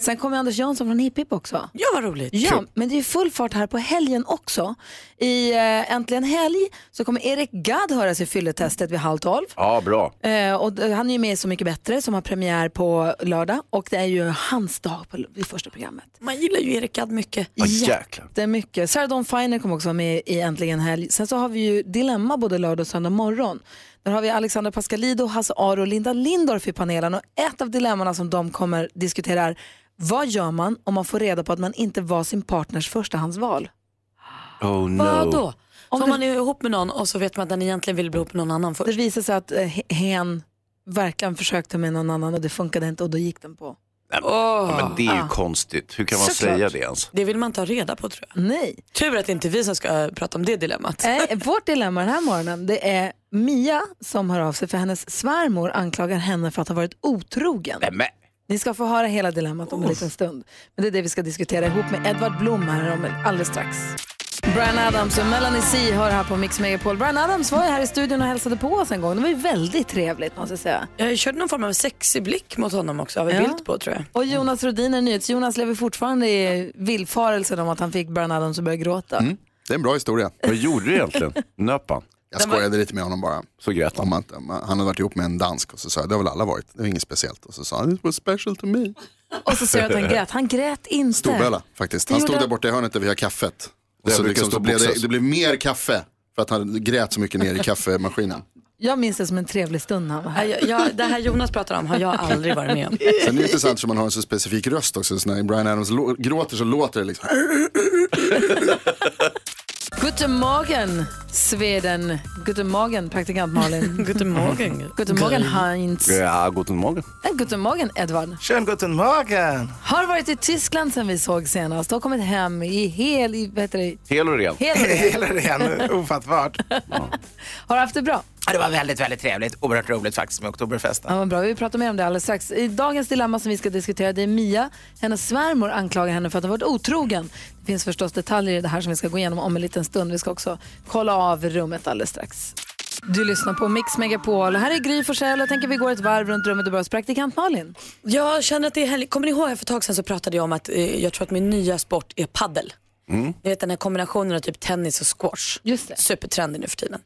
Sen kommer Anders Jansson från Hipp Hipp också. Ja, vad roligt. Ja, men det är full fart här på helgen också. I eh, Äntligen Helg så kommer Erik Gadd höras i fylletestet vid halv tolv. Ja, bra. Eh, och d- han är ju med i Så mycket bättre som har premiär på lördag och det är ju hans dag på, i första programmet. Man gillar ju Erik Gadd mycket. Ja, jäklar. Det är mycket. Sarah Dawn Finer kommer också vara med i Äntligen Helg. Sen så har vi ju Dilemma både lördag och söndag morgon. Där har vi Alexandra Pascalido, Hasse Aro och Linda Lindorff i panelen och ett av dilemmana som de kommer diskutera är vad gör man om man får reda på att man inte var sin partners förstahandsval? Oh no. Vadå? Om det- man är ihop med någon och så vet man att den egentligen vill bli ihop med någon annan först. Det visar sig att eh, hen verkligen försökte med någon annan och det funkade inte och då gick den på. Nej, men, ja, men det är ju Ah. konstigt. Hur kan man Såklart. säga det ens? Det vill man ta reda på tror jag. Nej. Tur att det inte är vi som ska eh, prata om det dilemmat. Nej, vårt dilemma den här morgonen det är Mia som hör av sig för hennes svärmor anklagar henne för att ha varit otrogen. Ni ska få höra hela dilemmat om en liten stund. Men det är det vi ska diskutera ihop med Edvard Blom här om alldeles strax. Brian Adams och Melanie C hör här på Mix Megapol. Brian Adams var ju här i studion och hälsade på oss en gång. Det var ju väldigt trevligt måste jag säga. Jag körde någon form av sexig blick mot honom också, av en Ja. bild på tror jag. Och Jonas Rodiner, NyhetsJonas, lever fortfarande i villfarelsen om att han fick Brian Adams att börja gråta. Mm. Det är en bra historia. Vad gjorde du egentligen? <laughs> Nöp han? Jag skojade lite med honom bara. Så grät han? Han hade varit ihop med en dansk och så sa jag, det har väl alla varit, det var inget speciellt. Och så sa han, it was special to me. Och så säger jag att han grät. Han grät inte. Storböla faktiskt. Han stod där borta i hörnet där vi har kaffet. Och så, liksom, så blev det, det blev mer kaffe för att han grät så mycket ner i kaffemaskinen. Jag minns det som en trevlig stund han var här. Ja, jag, det här Jonas pratar om har jag aldrig varit med om. Sen är det intressant som man har en så specifik röst också. Så när Brian Adams lå- gråter så låter det liksom. Guten Morgen, Sweden. Guten Morgen, praktikant Malin. <laughs> Guten Morgen. Guten Morgen, Heinz. Ja, guten morgen. Eh, Guten Morgen, Edvard. Schönen guten Morgen. Har varit i Tyskland sen vi såg senast och kommit hem i hel... I, vad heter det? Hel och ren. Hel och ren, <laughs> ofattbart. <laughs> Har du haft det bra? Ja, det var väldigt, väldigt trevligt. Oerhört roligt faktiskt med Oktoberfesten. Ja, vad bra. Vi pratar mer om det alldeles strax. I dagens dilemma som vi ska diskutera det är Mia. Hennes svärmor anklagar henne för att ha varit otrogen. Det finns förstås detaljer i det här som vi ska gå igenom om en liten stund. Vi ska också kolla av rummet alldeles strax. Du lyssnar på Mix Megapol. Här är Gry Forssell. Jag tänker vi går ett varv runt rummet och börjar hos praktikant Malin. Jag känner att det är härligt. Kommer ni ihåg för ett tag sedan så pratade jag om att eh, jag tror att min nya sport är paddel. Mm. Ni vet den här kombinationen av typ tennis och squash. Just det. Supertrendig nu för tiden.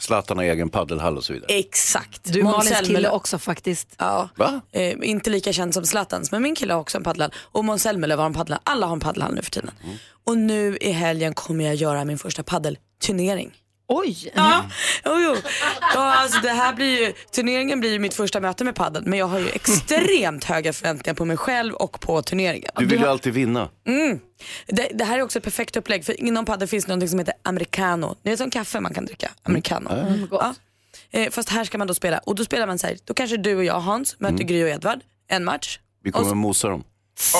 Zlatan har egen paddelhall och så vidare. Exakt. Du Malins Zelmerlöw- kille också faktiskt. Ja. Va? Eh, inte lika känd som Zlatans, men min kille har också en paddelhall. Och Måns Zelmerlöw har en paddelhall. Alla har en paddelhall nu för tiden. Mm. Och nu i helgen kommer jag göra min första paddelturnering. Oj! Ja, jo, jo. Ja, alltså det här blir ju, turneringen blir ju mitt första möte med padel men jag har ju extremt höga förväntningar på mig själv och på turneringen. Du vill ju alltid vinna. Mm. Det, det här är också ett perfekt upplägg för inom padel finns det något som heter americano. Ni vet som kaffe man kan dricka? Americano. Mm, gott. Ja. Eh, fast här ska man då spela och då spelar man så här, då kanske du och jag Hans möter Mm. Gry och Edvard, en match. Vi Och kommer så- att mosa dem.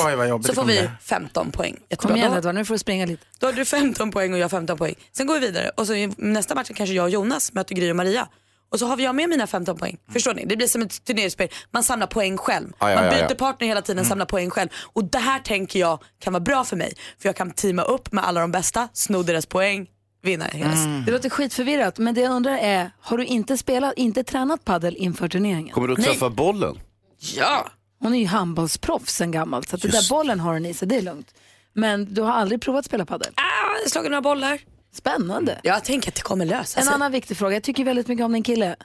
Oj, vad jobbigt Så får vi bli. 15 poäng. Jättebra. Kom igen Då- Edvard, nu får du springa lite. då har du 15 poäng och jag 15 poäng. Sen går vi vidare och så i nästa match kanske jag och Jonas möter Gry och Maria. Och så har vi jag med mina 15 poäng. Förstår ni? Det blir som ett turneringsspel. Man samlar poäng själv. Ja, ja, Man ja, byter ja. Mm. partner hela tiden, samlar poäng själv. Och det här tänker jag kan vara bra för mig. För jag kan teama upp med alla de bästa, sno deras poäng, vinna hela Mm. Det låter skitförvirrat, men det jag undrar är, har du inte spelat, inte tränat paddel inför turneringen? Kommer du att Nej. träffa bollen? Ja! Hon är ju handbollsproffs sen gammalt, så att det där bollen har hon i sig, det är lugnt. Men du har aldrig provat spela paddel? Ah, jag har slagit några bollar. Spännande. Jag tänker att det kommer lösa En sig. annan viktig fråga, jag tycker väldigt mycket om din kille.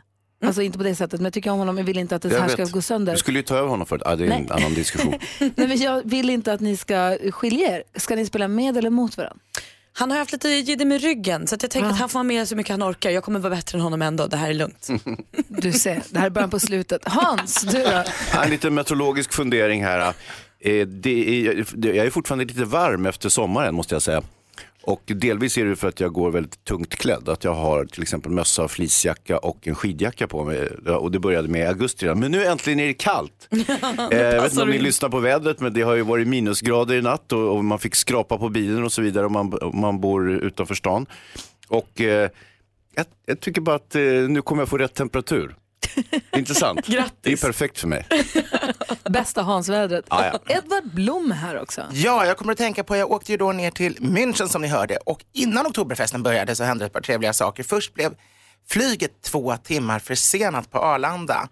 Alltså inte på det sättet, men jag tycker om honom, jag vill inte att det Jag här ska gå sönder. Du skulle ju ta över honom förut. Ah, det är en annan diskussion. <laughs> Nej, men jag vill inte att ni ska skilja er. Ska ni spela med eller mot varandra? Han har haft lite jidder med ryggen så att jag tänker att han får vara med så mycket han orkar. Jag kommer vara bättre än honom ändå, det här är lugnt. Du ser, det här är början på slutet. Hans, du då? En liten meteorologisk fundering här. Eh, Det är, jag är fortfarande lite varm efter sommaren måste jag säga. Och delvis är det för att jag går väldigt tungt klädd. Att jag har till exempel mössa, fleecejacka och en skidjacka på mig. Och det började med augusti redan. Men nu äntligen är det kallt. <laughs> Eh, jag vet inte om ni lyssnar på vädret men det har ju varit minusgrader i natt och, och man fick skrapa på bilen och så vidare om man, om man bor utanför stan. Och eh, jag, jag tycker bara att eh, nu kommer jag få rätt temperatur. <laughs> Intressant. Grattis. Det är perfekt för mig. <laughs> Bästa Hans-vädret. Ja, ja. Edvard Blom här också. Ja, jag kommer att tänka på, jag åkte ju då ner till München som ni hörde och innan Oktoberfesten började så hände ett par trevliga saker. Först blev flyget två timmar försenat på Arlanda.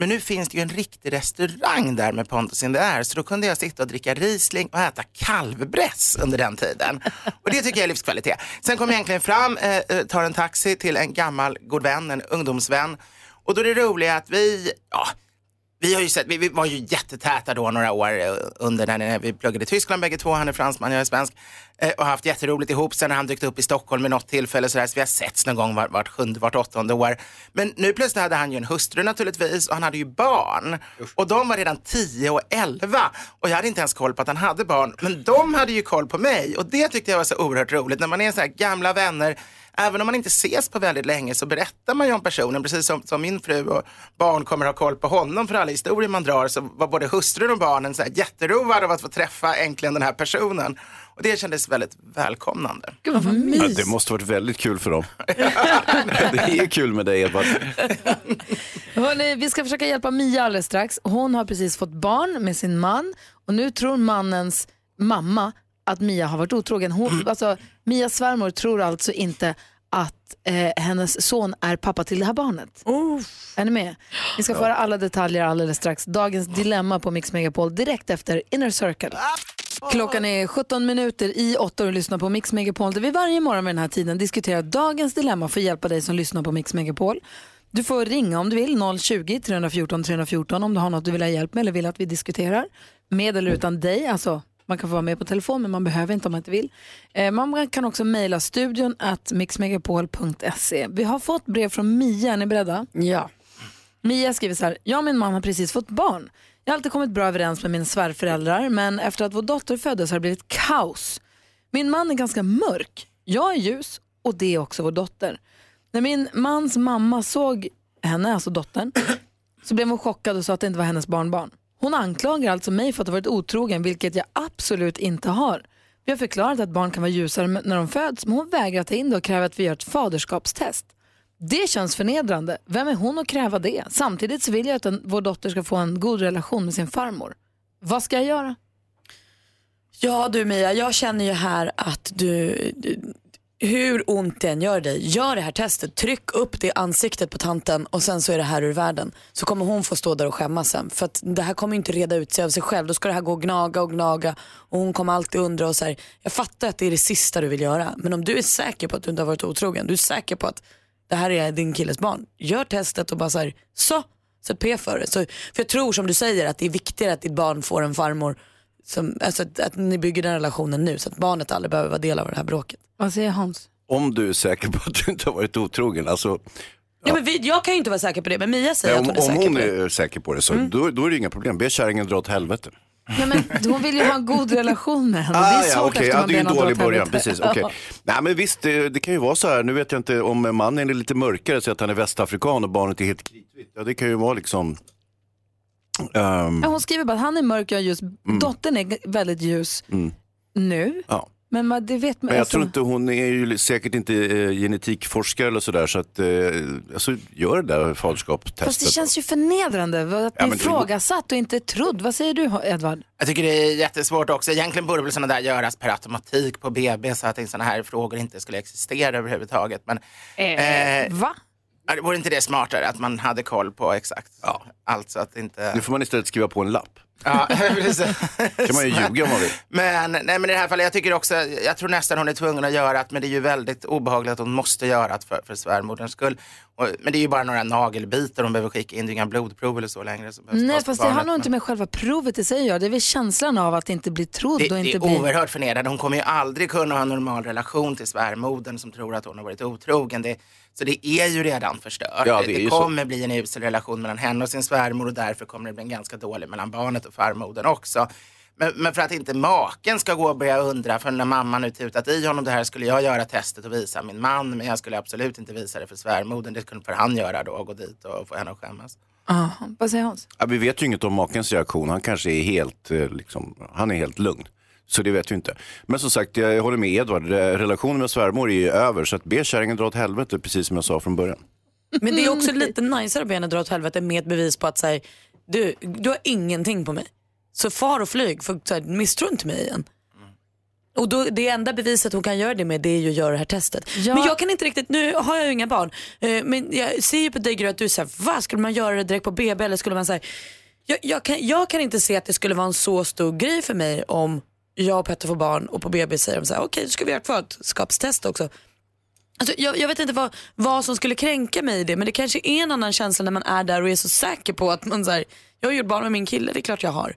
Men nu finns det ju en riktig restaurang där med Pontus in the air så då kunde jag sitta och dricka Riesling och äta kalvbräss under den tiden. Och det tycker jag är livskvalitet. Sen kom jag egentligen fram, eh, eh, tar en taxi till en gammal god vän, en ungdomsvän. Och då är det roliga att vi, ja, vi, har ju sett, vi, vi var ju jättetäta då några år eh, under när, när vi pluggade i Tyskland bägge två. Han är fransman, jag är svensk. Eh, och haft jätteroligt ihop. Sen har han dykt upp i Stockholm vid något tillfälle så, där, så vi har setts någon gång vart, vart sjunde, vart åttonde år. Men nu plötsligt hade han ju en hustru naturligtvis och han hade ju barn. Och de var redan 10 och 11. Och jag hade inte ens koll på att han hade barn. Men de hade ju koll på mig och det tyckte jag var så oerhört roligt. När man är så här gamla vänner Även om man inte ses på väldigt länge så berättar man ju om personen, precis som, som min fru och barn kommer ha koll på honom för alla historier man drar så var både hustrun och barnen så här jätteroade av att få träffa äntligen den här personen. Och det kändes väldigt välkomnande. Gud vad Ja, det måste varit väldigt kul för dem. <laughs> det är kul med dig Edvard. <laughs> Hörrni, vi ska försöka hjälpa Mia alldeles strax. Hon har precis fått barn med sin man och nu tror mannens mamma att Mia har varit otrogen. Hon, alltså, Mias svärmor tror alltså inte att eh, hennes son är pappa till det här barnet. Är ni med? Vi ska få höra alla detaljer alldeles strax. Dagens dilemma på Mix Megapol direkt efter Inner Circle. Klockan är 17 minuter i 8 och lyssnar på Mix Megapol där vi varje morgon vid den här tiden diskuterar dagens dilemma för att hjälpa dig som lyssnar på Mix Megapol. Du får ringa om du vill, 020-314 314 om du har något du vill ha hjälp med eller vill att vi diskuterar. Med eller utan dig, alltså man kan få vara med på telefon men man behöver inte om man inte vill. Eh, man kan också mejla studion at mixmegapol.se. Vi har fått brev från Mia, är ni beredda? Ja. Mia skriver så här, jag och min man har precis fått barn. Jag har alltid kommit bra överens med mina svärföräldrar men efter att vår dotter föddes har det blivit kaos. Min man är ganska mörk, jag är ljus och det är också vår dotter. När min mans mamma såg henne, alltså dottern, så blev hon chockad och sa att det inte var hennes barnbarn. Hon anklagar alltså mig för att ha varit otrogen, vilket jag absolut inte har. Vi har förklarat att barn kan vara ljusare när de föds, men hon vägrar ta in det och kräver att vi gör ett faderskapstest. Det känns förnedrande. Vem är hon att kräva det? Samtidigt så vill jag att en, vår dotter ska få en god relation med sin farmor. Vad ska jag göra? Ja du Mia, jag känner ju här att du, du hur ont det än gör dig, gör det här testet, tryck upp det i ansiktet på tanten och sen så är det här ur världen. Så kommer hon få stå där och skämmas sen. För att det här kommer inte reda ut sig av sig själv. Då ska det här gå och gnaga och gnaga och hon kommer alltid undra och så här, jag fattar att det är det sista du vill göra. Men om du är säker på att du inte har varit otrogen, du är säker på att det här är din killes barn. Gör testet och bara så här, så, sätt P för det. Så, för jag tror som du säger att det är viktigare att ditt barn får en farmor, som, alltså att, att ni bygger den relationen nu så att barnet aldrig behöver vara del av det här bråket. Vad säger Hans? Om du är säker på att du inte har varit otrogen, alltså Ja. men vi, jag kan ju inte vara säker på det men Mia säger Nej, att om, hon är om säker hon på det. är säker på det så Mm. då, då är det inga problem. Be kärringen dra åt helvete. Ja, men hon vill ju ha en god relation med henne. det Ah, är ja, svårt okej. efter ja, man det är en någon dra dålig åt början. Precis. Ja. Nej men visst, det, det kan ju vara så här. Nu vet jag inte om mannen är lite mörkare, så att han är västafrikan och barnet är helt kritvitt. Ja, det kan ju vara liksom... ehm, Ja, hon skriver bara att han är mörk och ljus. Dottern är väldigt ljus mm, nu. ja. Men man, det vet man Men jag alltså- tror inte, hon är ju säkert inte eh, genetikforskare eller sådär, så att, eh, alltså, gör det där faderskapstestet. Fast det känns ju förnedrande att Ja, bli det- ifrågasatt och inte trodd. Vad säger du Edvard? Jag tycker det är jättesvårt också. Egentligen borde väl sådana där göras per automatik på BB så att sådana här frågor inte skulle existera överhuvudtaget. Men, Eh, va? Ja, det vore inte det smartare att man hade koll på exakt allt så att inte... Nu får man istället skriva på en lapp. Ja, <laughs> precis. kan man ju ljuga om man vill. Men, nej, men i det här fallet, jag tycker också, jag tror nästan hon är tvungen att göra det, men det är ju väldigt obehagligt att hon måste göra det för, för svärmoderns skull. Och, men det är ju bara några nagelbitar hon behöver skicka in, det är inga blodprov eller så längre. Som Nej, fast det har nog inte med själva provet i sig att göra. Det är väl känslan av att inte bli trodd Det, och det inte är bli... oerhört förnedrande. Hon kommer ju aldrig kunna ha en normal relation till svärmodern som tror att hon har varit otrogen. Det, så det är ju redan förstört. Ja, det det ju så. kommer bli en usel relation mellan henne och sin svärmor och därför kommer det bli en ganska dålig mellan barnet och farmodern också. Men, men för att inte maken ska gå och börja undra, för när mamman nu tutat i honom det här skulle jag göra testet och visa min man, men jag skulle absolut inte visa det för svärmodern. Det skulle för han göra då, och gå dit och få henne att skämmas. Aha. Vad säger Hans? Ja, vi vet ju inget om makens reaktion. Han kanske är helt, eh, liksom, han är helt lugn. Så det vet vi inte. Men som sagt, jag håller med Edvard. Eh, Relationen med svärmor är ju över. Så att be kärringen dra åt helvete, precis som jag sa från början. Men det är också lite najsare att be henne dra åt helvete med ett bevis på att säga, du, du har ingenting på mig. Så far och flyg, för så här, misstro inte mig igen. Och då, det enda beviset hon kan göra det med det är ju att göra det här testet. Ja. Men jag kan inte riktigt, nu har jag ju inga barn, eh, men jag ser ju på dig Gry att du säger, vad skulle man göra det direkt på BB eller skulle man säga, jag, jag, kan, jag kan inte se att det skulle vara en så stor grej för mig om jag och Petter får barn och på BB säger de så här, okej då ska vi göra ett faderskapstest också. Alltså, jag, jag vet inte vad, vad som skulle kränka mig i det men det kanske är en annan känsla när man är där och är så säker på att man så här, jag har gjort barn med min kille, det är klart jag har.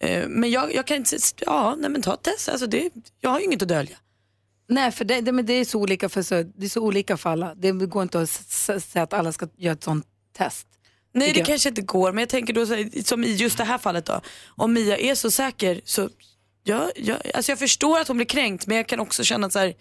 Eh, Men jag, jag kan inte, ja nej men ta ett test, alltså det, jag har ju inget att dölja. Nej, för det, det, men det, är så olika för så, det är så olika för alla. Det går inte att säga att alla ska göra ett sånt test. Nej det jag. kanske inte går men jag tänker då som i just det här fallet då. Om Mia är så säker så jag, jag, alltså jag förstår att hon blir kränkt men jag kan också känna att så här,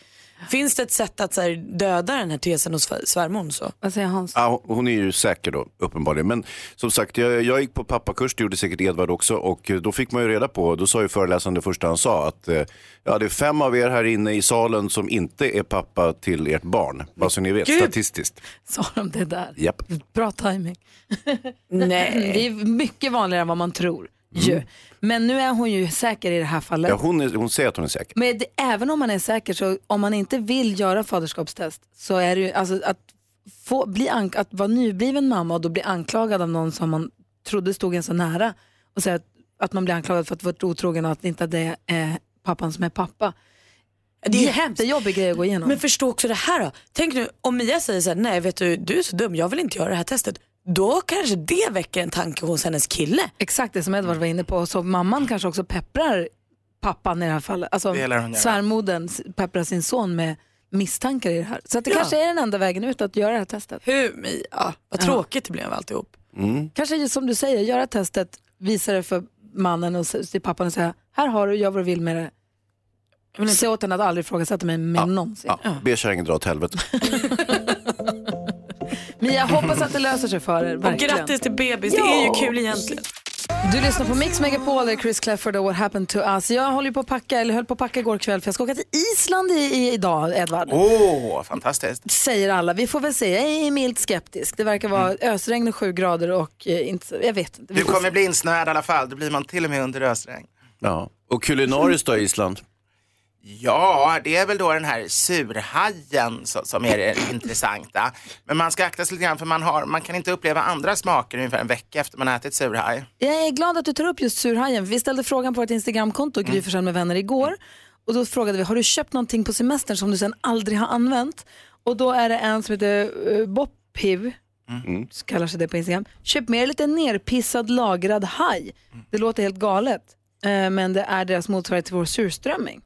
finns det ett sätt att så här, döda den här tesen hos svär- svärmor så? Vad säger Hans? Ja, hon är ju säker då, uppenbarligen. Men som sagt, jag, jag gick på pappakurs, det gjorde säkert Edvard också. Och då fick man ju reda på, då sa ju föreläsaren det första han sa, att eh, ja, det är fem av er här inne i salen som inte är pappa till ert barn. Bara så ni vet, Gud. statistiskt. Sa de det där? Japp. Bra timing. Nej. <laughs> Det är mycket vanligare än vad man tror. Ju. Men nu är hon ju säker i det här fallet. Ja, hon, är, hon säger att hon är säker. Men det, även om man är säker så om man inte vill göra faderskapstest så är det ju alltså att, få, bli ank- att vara nybliven mamma och då bli anklagad av någon som man trodde stod en så nära och säga att, att man blir anklagad för att vara otrogen och att inte det är pappan som är pappa. Det är hemskt, det är en jobbig grej att gå igenom. Men förstå också det här då. Tänk nu om Mia säger så här, nej vet du, du är så dum, jag vill inte göra det här testet. Då kanske det väcker en tanke hos hennes kille. Exakt det som Edvard var inne på. Så mamman kanske också pepprar pappan i det här fallet. Alltså svärmodern pepprar sin son med misstankar i det här. Så att det Ja. kanske är den enda vägen ut att göra det här testet. Hur Mia? Vad tråkigt det blev alltihop. Kanske just som du säger, göra testet, visa det för mannen och till pappan och säga här har du, gör vad du vill med det. Jag vill inte säga åt henne att aldrig ifrågasätta mig mer någonsin. Ja, be kärringen dra åt helvete. <laughs> Men jag hoppas att det löser sig för er, Och verkligen. grattis till bebis, det är ju kul egentligen. Du lyssnar på Mix Megapol, där är Chris Clafford och What happened to us. Jag håller på att packa, eller höll på att packa igår kväll för jag ska åka till Island i, i, idag, Edvard. Åh, fantastiskt. Säger alla. Vi får väl se. Jag är milt skeptisk. Det verkar vara ösregn och sju grader och eh, inte, jag vet inte. Du kommer bli insnöad i alla fall. Det blir man till och med under ösregn. Ja. Och kulinariskt då i Island? Ja, det är väl då den här surhajen som, är det intressanta. Men man ska akta sig lite grann för man, har, man kan inte uppleva andra smaker ungefär en vecka efter man har ätit surhaj. Jag är glad att du tar upp just surhajen. Vi ställde frågan på vårt Instagramkonto, Gry Forssell med vänner, igår. Och då frågade vi, har du köpt någonting på semestern som du sen aldrig har använt? Och då är det en som heter uh, Boppiv, Mm. så kallar sig det på Instagram. Köp med lite nerpissad lagrad haj. Det låter helt galet, eh, men det är deras motsvarighet till vår surströmming.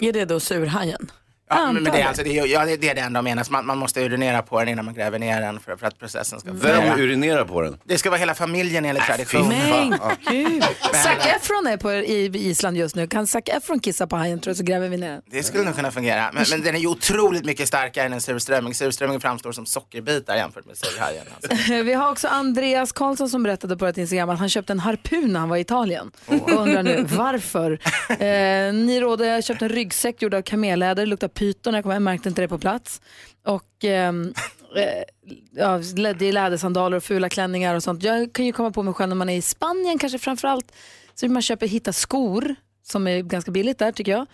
Är det då surhajen? Ja, men, det, är alltså, det, är, ja, det är det enda. Så Man, man måste urinera på den innan man gräver ner den för, för att processen ska Vem fungera. urinerar på den? Det ska vara hela familjen enligt tradition. Men Ja. gud. Zac Efron är på, i Island just nu. Kan Zac Efron kissa på hajen tror jag så gräver vi ner den. Det skulle nog kunna fungera. Men, men den är ju otroligt mycket starkare än en surströmming. Surströmming framstår som sockerbitar jämfört med surhajen. Alltså. <laughs> Vi har också Andreas Karlsson som berättade på ett Instagram att han köpte en harpun när han var i Italien. Och undrar nu varför. <laughs> Eh, ni råder, jag köpte en ryggsäck gjord av kamelläder, luktar pyton jag kom hem, märkte inte det på plats. Och ehm, eh, ja, det är lädersandaler och fula klänningar och sånt. Jag kan ju komma på mig själv när man är i Spanien kanske framförallt. Så man köper, hittar skor som är ganska billigt där tycker jag.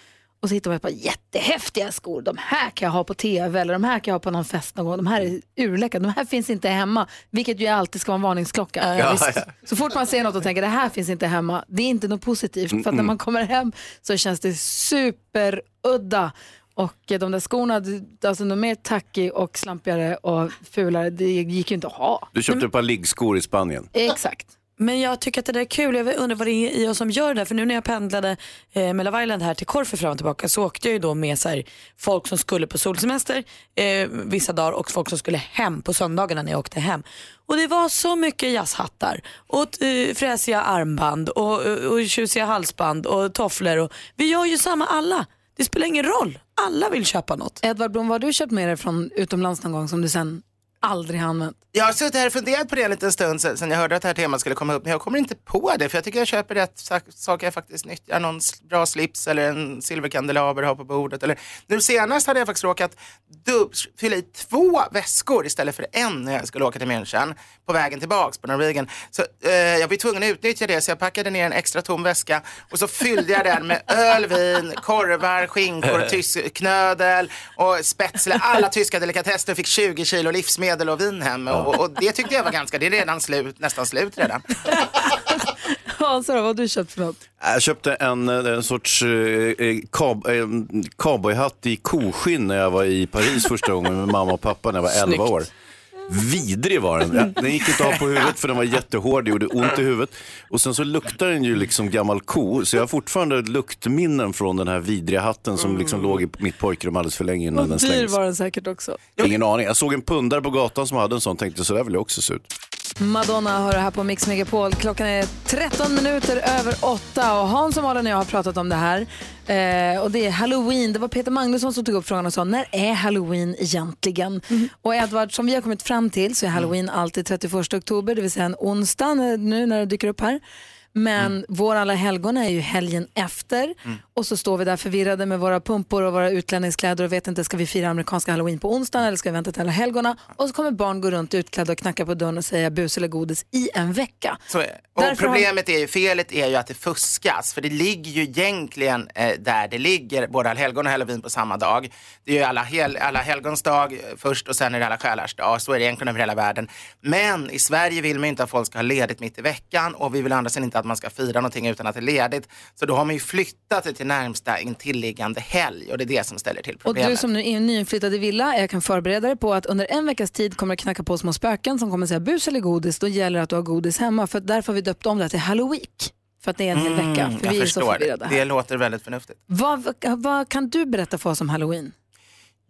Och så hittar man ett par jättehäftiga skor. De här kan jag ha på tv eller de här kan jag ha på någon fest någon gång. De här är urläckra. De här finns inte hemma. Vilket ju alltid ska vara en varningsklocka. Ja, ja. Så fort man ser något och tänker det här finns inte hemma. Det är inte något positivt. För när man kommer hem så känns det superudda. Och de där skorna, alltså de är mer tacky och slampigare och fulare. Det gick ju inte att ha. Du köpte ett par liggskor i Spanien. Exakt. Men jag tycker att det där är kul. Jag undrar vad det är i oss som gör det. där. För nu när jag pendlade eh, Love Island här till Korfu fram och tillbaka så åkte jag ju då med så här, folk som skulle på solsemester eh, vissa dagar och folk som skulle hem på söndagarna när jag åkte hem. Och det var så mycket jazzhattar och eh, fräsiga armband och, och, och tjusiga halsband och tofflor. Och, vi gör ju samma alla. Det spelar ingen roll. Alla vill köpa något. Edvard Blom, vad har du köpt med dig från utomlands någon gång som du sen aldrig har använt? Jag har suttit här och funderat på det en liten stund sen, jag hörde att det här temat skulle komma upp. Men jag kommer inte på det för jag tycker jag köper rätt saker jag faktiskt nyttjar. Någon bra slips eller en silverkandelaber har på bordet. Eller, nu senast hade jag faktiskt råkat fylla i två väskor istället för en när jag skulle åka till München på vägen tillbaks på Norwegian. Så eh, jag var tvungen att utnyttja det så jag packade ner en extra tom väska och så fyllde jag den med öl, vin, korvar, skinkor, tysk knödel och spätzle. Alla tyska delikatesser och fick 20 kilo livsmedel och vin hem. Och, och det tyckte jag var ganska, det är redan slut, nästan slut redan. <laughs> Hans, vad har du köpt för något? Jag köpte en, eh, en sorts eh, eh, cab, eh, cowboyhatt i koskinn när jag var i Paris första gången med mamma och pappa när jag var 11 Snyggt. år. Vidrig var den. Ja, Den gick inte av på huvudet för den var jättehård, det gjorde ont i huvudet. Och sen så luktar den ju liksom gammal ko, så jag har fortfarande luktminnen från den här vidriga hatten som liksom låg i mitt pojkrum alldeles för länge innan Vad den dyr slängdes. var den säkert också. Ingen aning. Jag såg en pundare på gatan som hade en sån och tänkte så där vill jag också se ut. Madonna hör det här på Mix Megapol. Klockan är 13 minuter över 8 och Hans och Malin och jag har pratat om det här. Eh, och det är Halloween. Det var Peter Magnusson som tog upp frågan och sa när är Halloween egentligen? Och Edvard, som vi har kommit fram till så är Halloween alltid 31 oktober, det vill säga en onsdag nu när det dyker upp här. Men vår alla helgon är ju helgen efter och så står vi där förvirrade med våra pumpor och våra utlänningskläder och vet inte, ska vi fira amerikanska halloween på onsdagen eller ska vi vänta till alla helgona? Och så kommer barn gå runt utklädda och knacka på dörren och säga bus eller godis i en vecka. Så, och Därför har- problemet är ju, felet är ju att det fuskas. För det ligger ju egentligen eh, där det ligger, både allhelgon och halloween på samma dag. Det är ju alla, hel, alla helgons dag först och sen är det alla själars dag. Så är det egentligen över hela världen. Men i Sverige vill man ju inte att folk ska ha ledigt mitt i veckan och vi vill andra sidan inte att man ska fira någonting utan att det är ledigt. Så då har man ju flyttat det till närmsta intilliggande helg och det är det som ställer till Och problemet. du som nu är nyinflyttad i villa, jag kan förbereda dig på att under en veckas tid kommer det knacka på små spöken som kommer säga bus eller godis. Då gäller det att du har godis hemma. För därför har vi döpt om det till Halloween. För att det är en hel vecka. För Mm, jag vi är så förvirrade här. Det låter väldigt förnuftigt. Vad, vad, vad kan du berätta för oss om Halloween?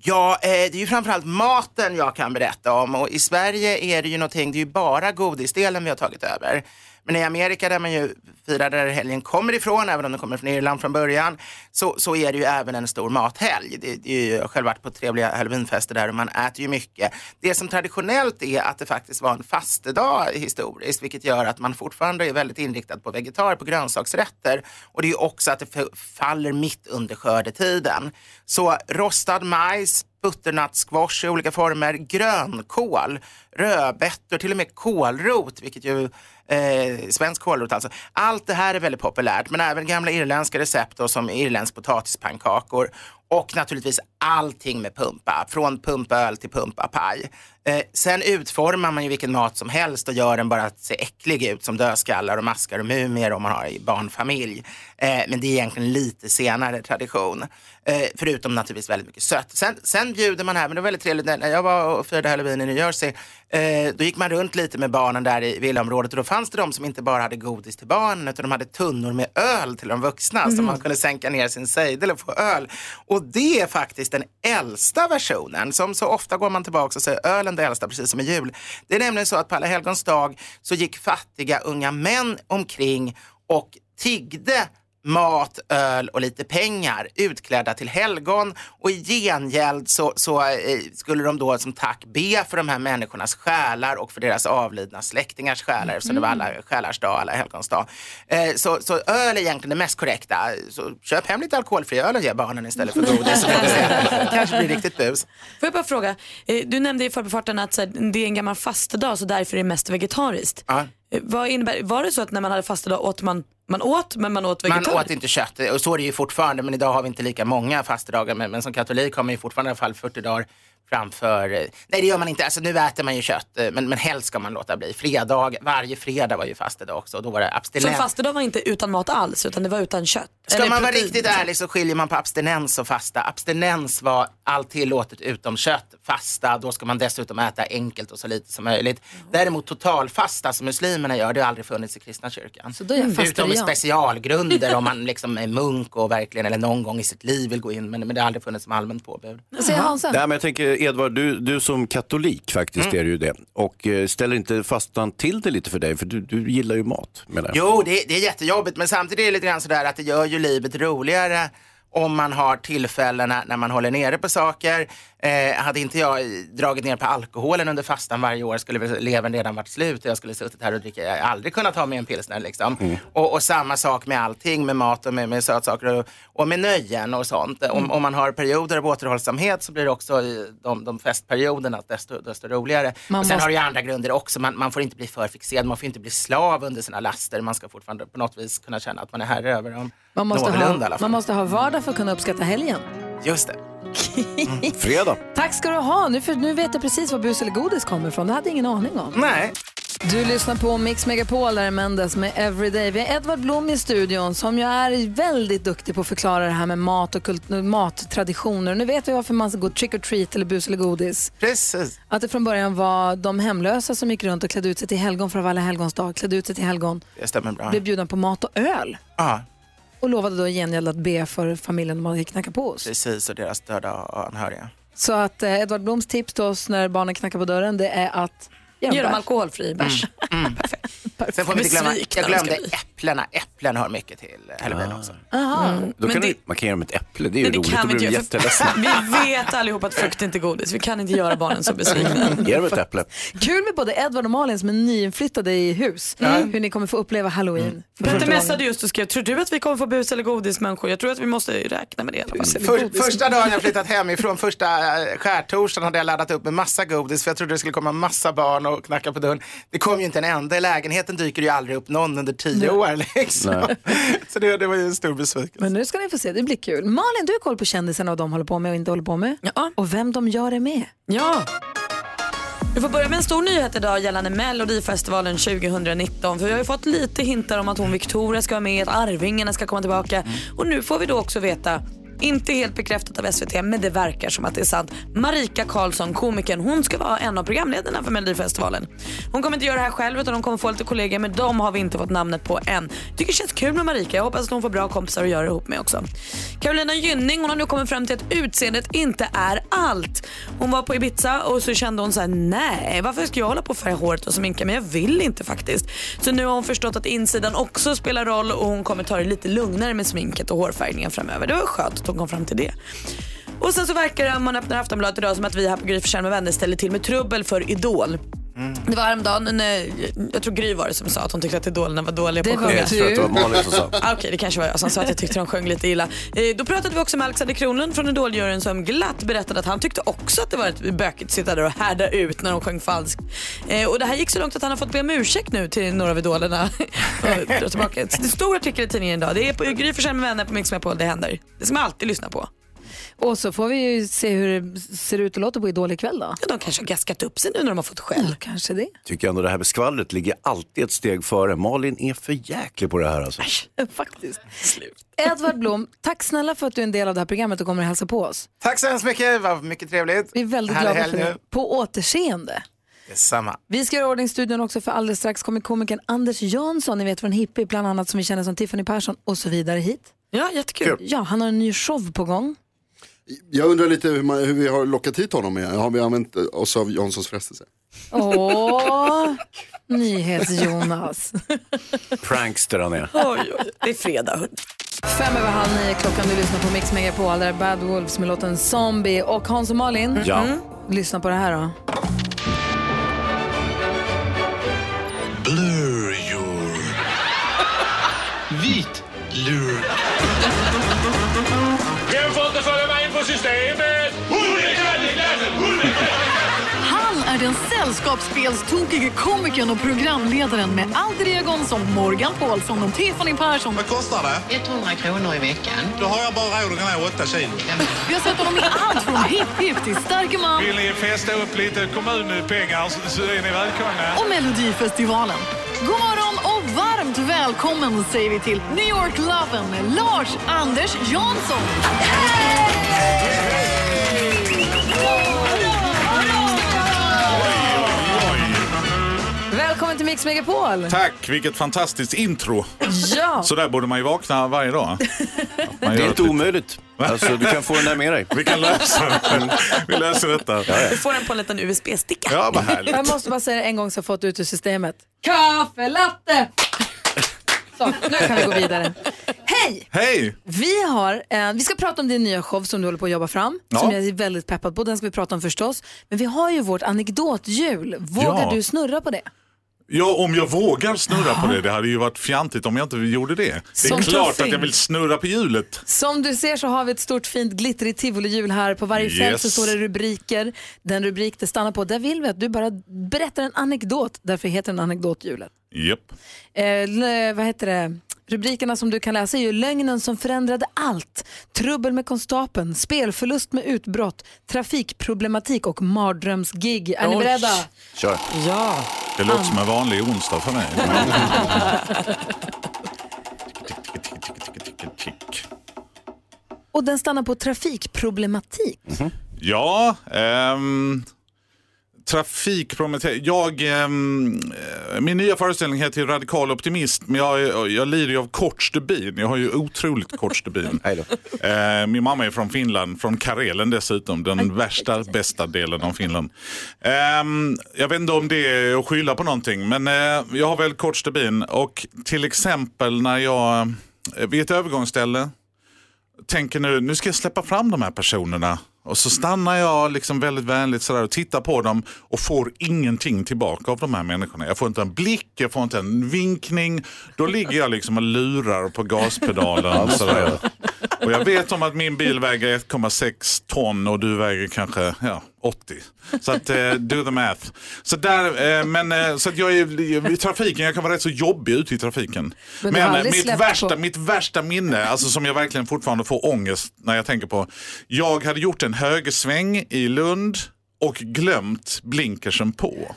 Ja, eh, det är ju framförallt maten jag kan berätta om och i Sverige är det ju någonting, det är ju bara godisdelen vi har tagit över. Men i Amerika där man ju firar där helgen kommer ifrån, även om den kommer från Irland från början, så, så är det ju även en stor mathelg. Det, det är ju, jag har själv varit på trevliga halloweenfester där och man äter ju mycket. Det som traditionellt är att det faktiskt var en fastedag historiskt, vilket gör att man fortfarande är väldigt inriktad på vegetarier, på grönsaksrätter. Och det är ju också att det faller mitt under skördetiden. Så rostad majs, butternuttsquash i olika former, grönkål, rödbetor, till och med kålrot, vilket ju eh, svensk kålrot alltså. Allt det här är väldigt populärt, men även gamla irländska recept då, som irländsk potatispannkakor och naturligtvis allting med pumpa, från pumpöl till pumpapaj. Eh, sen utformar man ju vilken mat som helst och gör den bara att se äcklig ut som dödskallar och maskar och mumier om man har i barnfamilj. Eh, men det är egentligen lite senare tradition. Eh, förutom naturligtvis väldigt mycket sött. Sen, sen bjuder man här, men det var väldigt trevligt, när jag var och firade halloween i New Jersey, eh, då gick man runt lite med barnen där i villaområdet och då fanns det de som inte bara hade godis till barnen utan de hade tunnor med öl till de vuxna så man kunde sänka ner sin sejdel och få öl. Och och det är faktiskt den äldsta versionen. Som så ofta går man tillbaka och säger ölen det äldsta, precis som i jul. Det är nämligen så att på alla helgons dag så gick fattiga unga män omkring och tiggde mat, öl och lite pengar utklädda till helgon och i gengäld så, så eh, skulle de då som tack be för de här människornas själar och för deras avlidna släktingars själar eftersom det var alla själars dag, alla helgons dag. Eh, så, så öl är egentligen det mest korrekta. Så köp hem lite alkoholfri öl och ge barnen istället för godis. så se. <laughs> Kanske blir riktigt bus. Får jag bara fråga, eh, du nämnde i förbifarten att det är en gammal fastedag så därför är det mest vegetariskt. Ja. Eh, Vad innebär, var det så att när man hade fastedag åt man, man åt men man åt Man vegetariskt? åt inte kött och så är det ju fortfarande men idag har vi inte lika många fastedagar men, men som katolik har man ju fortfarande i alla fall 40 dagar framför, eh, nej det gör man inte, alltså nu äter man ju kött eh, men, men helst ska man låta bli. Fredag, varje fredag var ju fastedag också och då var det Så abstinens. fastedag var inte utan mat alls utan det var utan kött? Ska Eller man vara riktigt ärlig så skiljer man på abstinens och fasta. Abstinens var allt tillåtet utom kött. Fasta, då ska man dessutom äta enkelt och så lite som möjligt. Däremot totalfasta som muslimerna gör, det har aldrig funnits i kristna kyrkan. Så då är jag Utom fastarian. specialgrunder om <laughs> man liksom är munk och verkligen eller någon gång i sitt liv vill gå in. Men, men det har aldrig funnits som allmänt påbud. Säger Hansa? Nej, men jag tänker Edvard, du, du som katolik faktiskt Mm. är ju det. Och eh, ställer inte fastan till det lite för dig? För du, du gillar ju mat menar jag. Jo, det, det är jättejobbigt, men samtidigt är det lite grann sådär att det gör ju livet roligare om man har tillfällen när, när man håller nere på saker. Eh, hade inte jag dragit ner på alkoholen under fastan varje år skulle levern redan varit slut och jag skulle suttit här och dricka. Jag hade aldrig kunnat ta mig en pilsner liksom. Och, och samma sak med allting, med mat och med, med sötsaker och, och med nöjen och sånt. Om, om man har perioder av återhållsamhet så blir det också i de, de festperioderna desto, desto roligare. Man och sen måste- har det ju andra grunder också. Man, man får inte bli för fixerad, man får inte bli slav under sina laster. Man ska fortfarande på något vis kunna känna att man är herre över dem. Man måste, ha, man måste ha vardag för att kunna uppskatta helgen. Just det. Fredag. Tack ska du ha. Nu, för, nu vet jag precis var bus eller godis kommer ifrån. Det hade jag ingen aning om. Nej. Du lyssnar på Mix Megapol, där är Mendes med Everyday. Vi har Edvard Blom i studion som ju är väldigt duktig på att förklara det här med mat och kult- mattraditioner. Nu vet vi varför man ska gå trick or treat eller bus eller godis. Precis. Att det från början var de hemlösa som gick runt och klädde ut sig till helgon för att vara alla helgons dag. Klädde ut sig till helgon, Det stämmer bra. blev bjudna på mat och öl. Ja, Och lovade då i gengäld att be för familjen de hade knackat på oss. precis. Och deras döda anhöriga. Så att eh, Edvard Bloms tips till oss när barnen knackar på dörren det är att Ge dem bärs. alkoholfri <laughs> bärs. Sen får vi inte glömma, jag glömde äpplena. Äpplen hör mycket till halloween också. Aha. Mm. Då Men kan det- du, man kan ge dem ett äpple, det är ju roligt. kan Då vi blir de jätteledsna. <laughs> Vi vet allihop att frukt inte är godis. Vi kan inte göra barnen så besvikna. Ge dem ett äpple. Kul med både Edvard och Malin som är nyinflyttade i hus. Hur ni kommer få uppleva halloween. för Petter messade just och skrev, tror du att vi kommer få bus eller godis människor? Jag tror att vi måste räkna med det. För, första dagen jag flyttat hemifrån, första eh, skärtorsdagen hade jag laddat upp med massa godis för jag trodde det skulle komma massa barn och knacka på dörren. Det kom ju inte en enda. I lägenheten dyker ju aldrig upp någon under tio år. Liksom. <laughs> Så det, det var ju en stor besvikelse. Men nu ska ni få se, det blir kul. Malin, du har koll på kändisarna och de håller på med och inte håller på med. Ja. Och vem de gör det med. Ja. Vi får börja med en stor nyhet idag gällande Melodifestivalen 2019. För vi har ju fått lite hintar om att hon Victoria ska vara med, att Arvingarna ska komma tillbaka. Och nu får vi då också veta, inte helt bekräftat av SVT, men det verkar som att det är sant. Marika Karlsson, komikern, hon ska vara en av programledarna för Melodifestivalen. Hon kommer inte göra det här själv utan hon kommer få lite kollegor, men de har vi inte fått namnet på än. Tycker det känns kul med Marika, jag hoppas att hon får bra kompisar att göra ihop med också. Carolina Gynning, hon har nu kommit fram till att utseendet inte är allt. Hon var på Ibiza och så kände hon så här: nej varför ska jag hålla på och färga håret och sminka mig? Jag vill inte faktiskt. Så nu har hon förstått att insidan också spelar roll och hon kommer ta det lite lugnare med sminket och hårfärgningen framöver. Det var skönt hon kom fram till det. Och sen så verkar det, om man öppnar Aftonbladet idag, som att vi här på Gry med vänner ställer till med trubbel för Idol. Det var häromdagen, när, jag tror Gry var det som sa att hon tyckte att idolerna var dåliga på Det att var sjunga. Jag tror att det var Malin som sa. <laughs> Ah, Okej, det kanske var jag som sa att jag tyckte de sjöng lite illa. Eh, då pratade vi också med Alexander Kronlund från Idoljuryn som glatt berättade att han tyckte också att det var ett bökigt att sitta där och härda ut när de sjöng falskt. Eh, och det här gick så långt att han har fått be om ursäkt nu till några av idolerna. <laughs> Och dra tillbaka. Det är en stor artikel i tidningen idag. Det är på Gry Forssell med vänner på Mix Megapol det händer. Det ska man alltid lyssna på. Och så får vi ju se hur det ser ut och låter på Idol ikväll då. Ja, de kanske har gaskat upp sig nu när de har fått skäll. Kanske det. Tycker ändå det här med skvallret ligger alltid ett steg före. Malin är för jäklig på det här alltså. Faktiskt. Edvard Blom, tack snälla för att du är en del av det här programmet och kommer att hälsa på oss. Tack så hemskt mycket, det var mycket trevligt. Vi är väldigt Härlig glada för det. På återseende. Detsamma. Vi ska göra ordning studion också för alldeles strax kommer komikern Anders Jansson, ni vet från Hippie bland annat som vi känner som Tiffany Persson och så vidare hit. Ja, jättekul. Ja, han har en ny show på gång. Jag undrar lite hur, man, hur vi har lockat hit honom. Med. Har vi använt oss av Janssons frestelse? Åh, NyhetsJonas. Prankster han är. Oj, oj, det är fredag. Fem över halv nio klockan, du lyssnar på Mix Megapol, där är Bad Wolves med låten Zombie och Hans och Malin. Ja. Lyssna på det här då. Blur your... Vit lur. På systemet? Han är den sällskapsspelstokige komikern och programledaren med Egon som Morgan Paulsson och Tiffany Persson. Vad kostar det? 100 kronor i veckan. Då har jag bara råd att gå ner 8 kilo. Vi har sett honom i allt från Hipp Hipp till Starke man Vill ni festa upp lite kommunpengar så- så är ni välkomna. och Melodifestivalen. God morgon och varmt välkommen säger vi till New York Loven med Lars Anders Jansson. Välkommen till Mix Megapol! Tack, vilket fantastiskt intro. Ja! Så där borde man ju vakna varje dag. <laughs> Det är inte omöjligt. Alltså, du kan få den där med dig. Vi kan lösa det. Vi löser detta. Du får den på en liten USB-sticka. Ja, vad härligt. Jag måste bara säga det en gång så jag fått ut ur systemet. Kaffelatte! Så, nu kan vi gå vidare. Hej! Hej! Vi, har, eh, vi ska prata om din nya show som du håller på att jobba fram, Ja. som jag är väldigt peppad på. Den ska vi prata om förstås. Men vi har ju vårt anekdothjul. Vågar Ja. du snurra på det? Ja, om jag vågar snurra på det. Det hade ju varit fjantigt om jag inte gjorde det. Det är klart tuffing. att jag vill snurra på hjulet. Som du ser så har vi ett stort fint glittrigt tivolihjul här. På varje fält Yes. så står det rubriker. Den rubrik det stannar på, där vill vi att du bara berättar en anekdot. Därför heter den anekdothjulet. Japp. Eh, vad heter det? Rubrikerna som du kan läsa är ju lögnen som förändrade allt, trubbel med konstapeln, spelförlust med utbrott, trafikproblematik och mardrömsgig. Är ni beredda? Kör. Ja. Det låter som en vanlig onsdag för mig. <laughs> Och den stannar på trafikproblematik. Ja, ehm, Trafik Prometheus. Jag, ehm, eh, min nya föreställning heter Radikal Optimist, men jag, jag lider ju av kort stubin. Jag har ju otroligt kort stubin. <laughs> eh, min mamma är från Finland, från Karelen dessutom, den värsta, bästa delen av Finland. Ehm, jag vet inte om det är att skylla på någonting, men eh, jag har väldigt kort stubin. Och till exempel när jag, eh, vid ett övergångsställe, tänker nu, nu ska jag släppa fram de här personerna. Och så stannar jag liksom väldigt vänligt sådär och tittar på dem och får ingenting tillbaka av de här människorna. Jag får inte en blick, jag får inte en vinkning. Då ligger jag liksom och lurar på gaspedalen. sådär. Och jag vet om att min bil väger 1,6 ton och du väger kanske ja, 80. Så att, eh, do the math. Så, där, eh, men, eh, så att jag är i trafiken, jag kan vara rätt så jobbig ute i trafiken. Men Men, eh, mitt, värsta, på- mitt värsta minne, alltså som jag verkligen fortfarande får ångest när jag tänker på. Jag hade gjort en högersväng i Lund och glömt blinkersen på.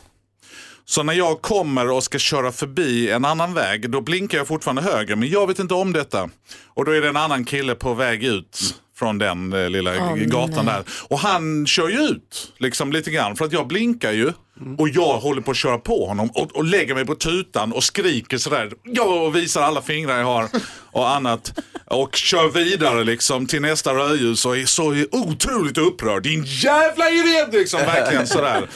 Så när jag kommer och ska köra förbi en annan väg, då blinkar jag fortfarande höger. Men jag vet inte om detta. Och då är det en annan kille på väg ut från den eh, lilla Åh, gatan nej. där. Och han kör ju ut liksom lite grann. För att jag blinkar ju. Och jag håller på att köra på honom och, och lägger mig på tutan och skriker sådär. Jag visar alla fingrar jag har och annat. Och kör vidare liksom till nästa rödljus och är så otroligt upprörd. Din jävla idiot liksom. Verkligen <laughs> sådär.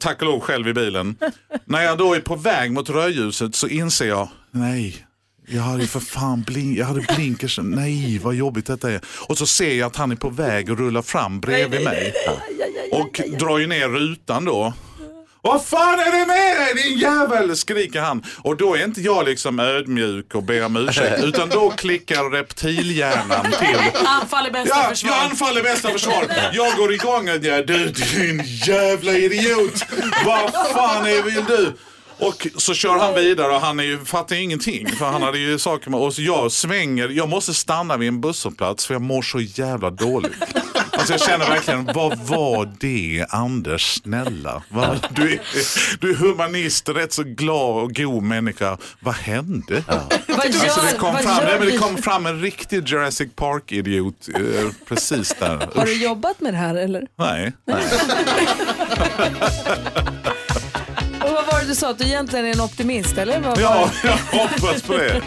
Tack och lov själv i bilen. När jag då är på väg mot rödljuset så inser jag, nej. Jag hade för fan blink, jag hade blinkers. Nej, vad jobbigt detta är. Och så ser jag att han är på väg och rullar fram bredvid mig. Och drar ju ner rutan då. Vad fan är det med dig din jävel? skriker han. Och då är inte jag liksom ödmjuk och ber om ursäkt. Utan då klickar reptilhjärnan till. Anfall är bästa Ja, försvar. jag anfaller bästa försvar. Jag går igång och jag, du din jävla idiot. Vad fan är, vill du? Och så kör han vidare och han är ju, fattar ingenting. För han hade ju saker med, och så jag svänger, jag måste stanna vid en busshållplats för jag mår så jävla dåligt. Alltså jag känner verkligen, vad var det Anders, snälla? Du, är, du är humanist, rätt så glad och god människa. Vad hände? Vad Alltså det kom fram, nej, men det kom fram en riktig Jurassic Park-idiot eh, precis där. Har du Usch. jobbat med det här eller? Nej. Och vad var det du sa, att du egentligen är en optimist eller? Vad Ja, jag hoppas på det.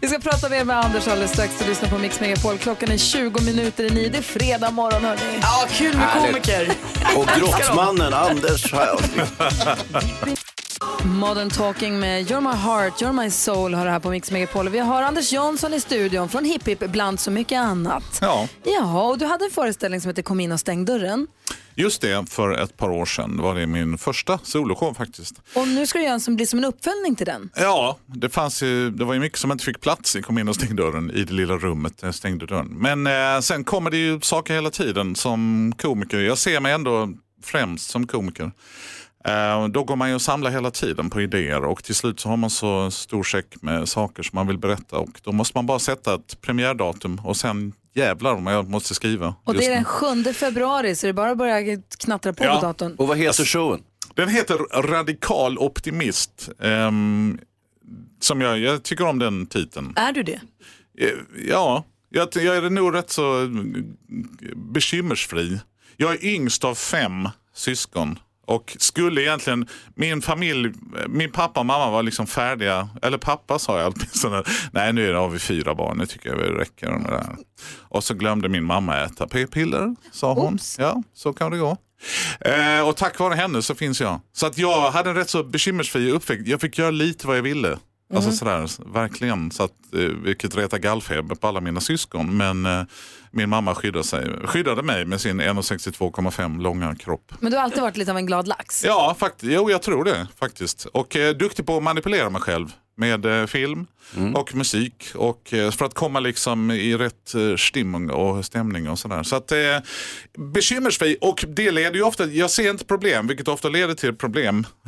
Vi ska prata mer med Anders alldeles strax. Du lyssnar på Mix Megapol. Klockan är 20 minuter i nio. Det är fredag morgon hörni. Ja, kul med komiker. Och grottmannen Anders jag. <laughs> Modern Talking med You're My Heart, You're My Soul har det här på Mix Megapol. Vi har Anders Jansson i studion från Hipp Hipp bland så mycket annat. Ja, Jaha, och du hade en föreställning som heter Kom in och stäng dörren. just det. För ett par år sedan var det min första soloshow faktiskt. Och nu ska du göra en som blir som en uppföljning till den. Ja, det, fanns ju, det var ju mycket som inte fick plats i Kom in och stäng dörren i det lilla rummet jag stängde dörren. Men eh, sen kommer det ju saker hela tiden som komiker. Jag ser mig ändå främst som komiker. Eh, då går man ju och samlar hela tiden på idéer och till slut så har man så stor säck med saker som man vill berätta och då måste man bara sätta ett premiärdatum och sen jävlar om jag måste skriva. Och det är den 7 februari så det är bara att börja knattra på på datorn. Och vad heter showen? Den heter Radikal Optimist. Ehm, som jag, jag tycker om den titeln. Är du det? Eh, Ja, jag, jag är nog rätt så eh, bekymmersfri. Jag är yngst av fem syskon. Och skulle egentligen, min familj, min pappa och mamma var liksom färdiga, eller pappa sa jag åtminstone, nej nu har vi fyra barn, nu tycker jag det räcker med det här. Och så glömde min mamma äta p-piller, sa hon. Ja, så kan det gå. Eh, och tack vare henne så finns jag. Så att jag hade en rätt så bekymmersfri uppväxt. Jag fick göra lite vad jag ville. Alltså Mhm. sådär, verkligen. Så att, eh, vilket retar gallfeber på alla mina syskon. Men eh, min mamma skyddade, sig, skyddade mig med sin 1,62,5 långa kropp. Men du har alltid varit lite av en glad lax. Ja, faktiskt. Jo, jag tror det faktiskt. Och eh, duktig på att manipulera mig själv med eh, film och musik. Och, eh, för att komma liksom i rätt eh, stimmung och stämning och sådär. Så att eh, bekymmersfri och det leder ju ofta, jag ser inte problem, vilket ofta leder till problem. <laughs>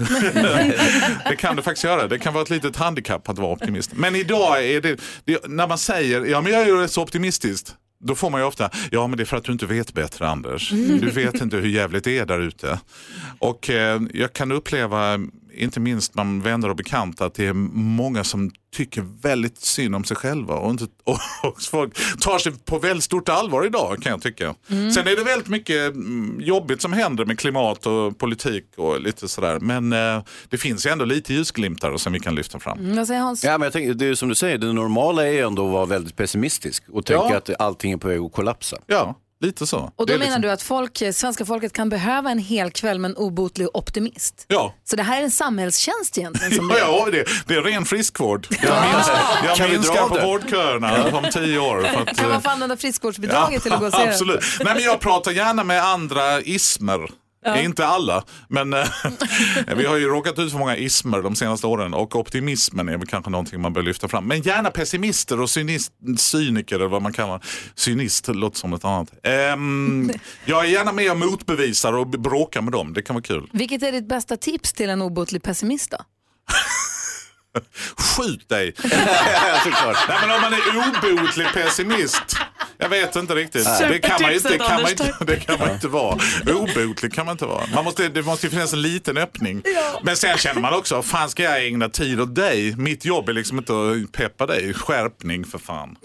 det kan det faktiskt göra. Det kan vara ett litet handikapp att vara optimist. Men idag är det, det när man säger, ja men jag är ju så optimistiskt. Då får man ju ofta, ja men det är för att du inte vet bättre Anders. Du vet inte hur jävligt det är där ute. Och eh, jag kan uppleva inte minst bland vänner och bekanta att det är många som tycker väldigt synd om sig själva och, inte, och, <laughs> och folk tar sig på väldigt stort allvar idag kan jag tycka. Mm. Sen är det väldigt mycket mm, jobbigt som händer med klimat och politik och lite sådär. Men eh, det finns ju ändå lite ljusglimtar som vi kan lyfta fram. Mm, vad säger Hans? Ja, men jag tänker, det är som du säger, det normala är ju ändå att vara väldigt pessimistisk och tänka Ja. att allting är på väg att kollapsa. Ja, lite så. Och då menar liksom- du att folk, svenska folket kan behöva en hel kväll med en obotlig optimist? Ja. Så det här är en samhällstjänst egentligen? Som <laughs> Ja, ja det, det är ren friskvård. Jag, minns, jag minskar på vårdköerna om tio år. För att, Kan eh, man få använda friskvårdsbidraget till att gå och se? <laughs> Absolut. Nej, men jag pratar gärna med andra ismer. Ja. Inte alla, men eh, <laughs> vi har ju råkat ut för många ismer de senaste åren och optimismen är väl kanske någonting man bör lyfta fram. Men gärna pessimister och cynist, cyniker eller vad man kallar Cynist låter som ett annat. Ehm, <laughs> jag är gärna med och motbevisar och bråkar med dem, det kan vara kul. Vilket är ditt bästa tips till en obotlig pessimist då? <laughs> Skjut dig! <laughs> Nej, men om man är obotlig pessimist. Jag vet inte riktigt. Det kan man ju inte, kan man inte, det kan man inte vara. Obotlig kan man inte vara. Man måste, det måste ju finnas en liten öppning. Men sen känner man också, fan ska jag ägna tid åt dig? Mitt jobb är liksom inte att peppa dig. Skärpning för fan.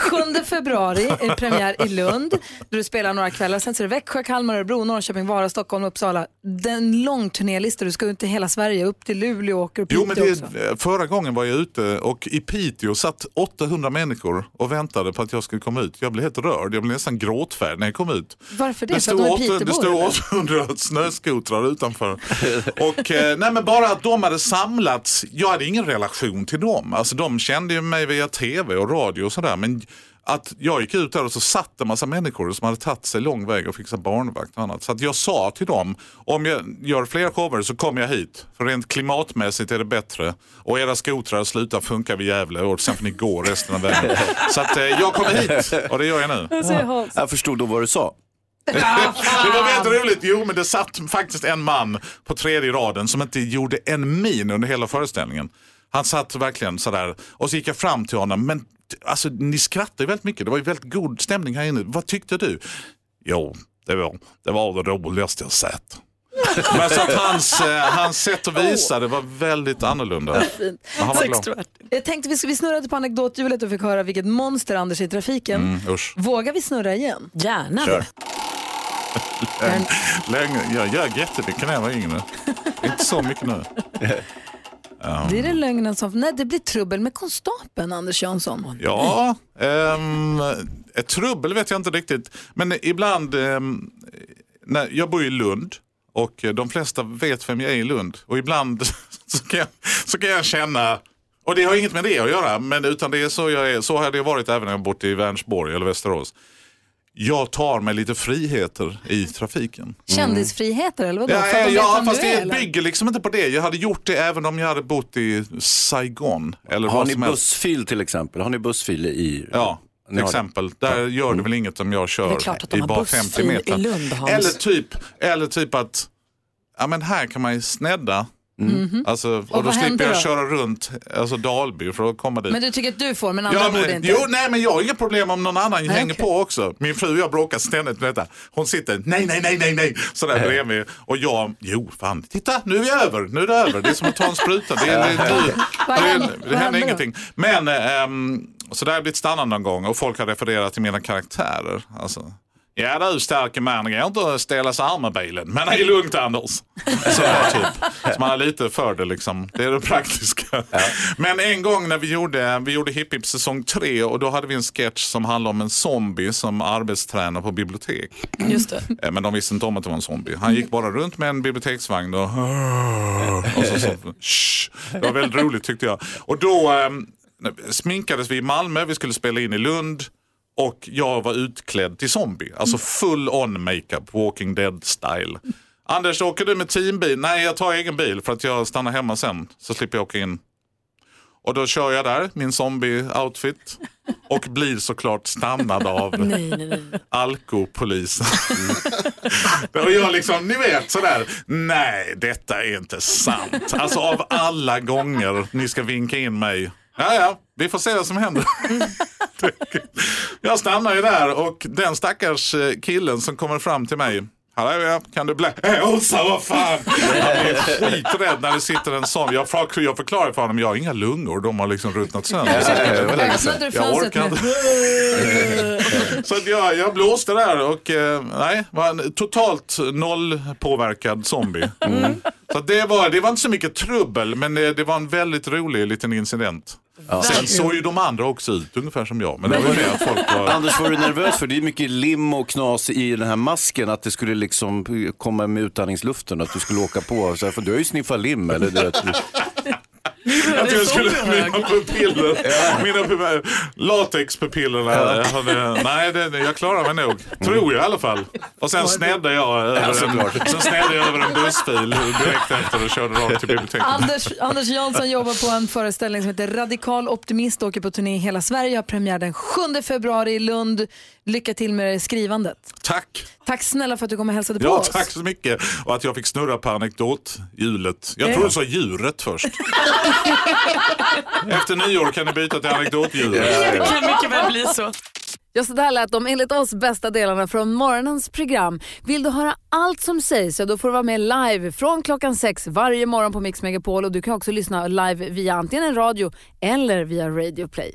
<laughs> 7 februari är premiär i Lund där du spelar några kvällar. Sen så är det Växjö, Kalmar, Örebro, Norrköping, Vara, Stockholm, Uppsala. Det är en lång turnélista. Du ska ut i hela Sverige, upp till Luleå och åker upp Jo, men Piteå också. Förra gången var jag ute och i Piteå satt 800 människor och väntade på att jag skulle komma ut. Jag blev helt rörd, jag blev nästan gråtfärdig när jag kom ut. Varför det? Det För att de är stod, det stod 800 snöskotrar utanför. Och, eh, nej, men bara att de hade samlats, jag hade ingen relation till dem. Alltså, de kände ju mig via tv och radio och sådär. Men att jag gick ut där och så satt en massa människor som hade tagit sig lång väg och fixat barnvakt och annat. Så att jag sa till dem, om jag gör fler shower så kommer jag hit. För rent klimatmässigt är det bättre. Och era skotrar slutar funka vid Gävle och sen får ni gå resten av vägen. Så att eh, jag kommer hit och det gör jag nu. Jag förstod då vad du sa. <laughs> Det var väldigt roligt. Jo, men det satt faktiskt en man på tredje raden som inte gjorde en min under hela föreställningen. Han satt verkligen sådär och så gick jag fram till honom. Men alltså, ni skrattar ju väldigt mycket. Det var ju väldigt god stämning här inne. Vad tyckte du? Jo, det var det, var det roligaste jag sett. <laughs> Men så att hans, eh, hans sätt att visa det var väldigt annorlunda. Fint. Jag tänkte vi, vi snurrade på anekdothjulet och fick höra vilket monster Anders är i trafiken. Mm, usch. Vågar vi snurra igen? Gärna. Kör. Länge, länge, jag gör jättemycket när jag var yngre. Inte så mycket nu. <laughs> Um, Blir det lögnen som... Nej, det blir trubbel med konstapeln, Anders Jansson. Ja, um, trubbel vet jag inte riktigt. Men ibland, Um, när, jag bor i Lund och de flesta vet vem jag är i Lund. Och ibland <laughs> så kan jag, så kan jag känna, och det har inget med det att göra, men utan det är så jag är. Så har det varit även när jag bott i Vänersborg eller Västerås. Jag tar mig lite friheter i trafiken. Kändisfriheter eller vadå? Ja, ja vem fast är, det bygger liksom inte på det. Jag hade gjort det även om jag hade bott i Saigon. Eller Har ni helst. bussfil till exempel? Har ni bussfil i... Ja, till har det. exempel. Där gör det väl inget om jag Det är kör klart att de i bara bussfil 50 meter. i Lund, eller, typ, eller typ att ja, men här kan man ju snedda. Mhm. Alltså, och, vad då slipper jag då? köra runt alltså Dalby för att komma dit. Men du tycker att du får, men andra Ja, borde men, inte? jo, nej, men jag har inga problem om någon annan Nej, hänger okej. på också. Min fru och jag bråkar ständigt med detta. Hon sitter, nej, nej, nej, nej, nej, sådär bredvid. Och jag, jo, fan, titta, nu är vi över, nu är det över. Det är som att ta en spruta. Det, det, det, det, händer- det, händer ingenting. Men, ehm, så där har jag blivit stannad någon gång och folk har refererat till mina karaktärer. Alltså, Ja du starke man, det går inte att ställa sig här med bilen. Men det är lugnt Anders. Så, typ. så man är lite för det liksom. Det är det praktiska. Men en gång när vi gjorde, vi gjorde Hipp Hipp säsong tre och då hade vi en sketch som handlade om en zombie som arbetstränar på bibliotek. Just det. Eh, Men de visste inte om att det var en zombie. Han gick bara runt med en biblioteksvagn och, <laughs> och så, så shh. Det var väldigt roligt tyckte jag. Och då eh, sminkades vi i Malmö, vi skulle spela in i Lund. Och jag var utklädd till zombie. Alltså full on makeup, walking dead style. Anders, åker du med teambil? Nej, jag tar egen bil för att jag stannar hemma sen. Så slipper jag åka in. Och då kör jag där, min zombie-outfit. Och blir såklart stannad av <laughs> Nej, nej, nej. alkopolisen. <laughs> och jag liksom, ni vet sådär, nej detta är inte sant. Alltså av alla gånger ni ska vinka in mig. Ja, ja, vi får se vad som händer. <laughs> jag stannar ju där och den stackars eh, killen som kommer fram till mig Hallå, ja, kan du blä? Elsa, vad fan! Jag blir skiträdd när det sitter en sån. Jag, jag förklarar för honom, jag har inga lungor, de har liksom ruttnat sönder. Jag fönstret orkar inte. Så att jag, jag blåste där och eh, nej, var en totalt noll påverkad zombie. Mm. Så det, var, det var inte så mycket trubbel, men det, det var en väldigt rolig liten incident. Sen såg ju de andra också ut ungefär som jag. Men det var ju det att folk var... <laughs> Anders, var du nervös för det är mycket lim och knas i den här masken, att det skulle liksom komma med utandningsluften, att du skulle åka på. Så här, för du har ju sniffat lim, eller du vet. <laughs> Att jag skulle, mina pupiller, <laughs> mina pupiller, latexpupillerna, hade, nej det, jag klarar mig nog. Tror jag i alla fall. Och sen snedde jag över, Ja, en, sen snedde jag över en bussfil direkt efter och körde rakt till biblioteket. Anders, Anders Jansson jobbar på en föreställning som heter Radikal optimist och åker på turné i hela Sverige. Har premiär den 7 februari i Lund. Lycka till med skrivandet. Tack. Tack snälla för att du kom och hälsade på Ja, oss. tack så mycket. Och att jag fick snurra på anekdothjulet. Jag Ja. trodde du sa djuret först. <laughs> Efter nyår kan ni byta till anekdothjulet. Det kan mycket väl bli så. Ja, så där lät de enligt oss bästa delarna från morgonens program. Vill du höra allt som sägs så då får du vara med live från klockan sex varje morgon på Mix Megapol och du kan också lyssna live via antingen en radio eller via Radio Play.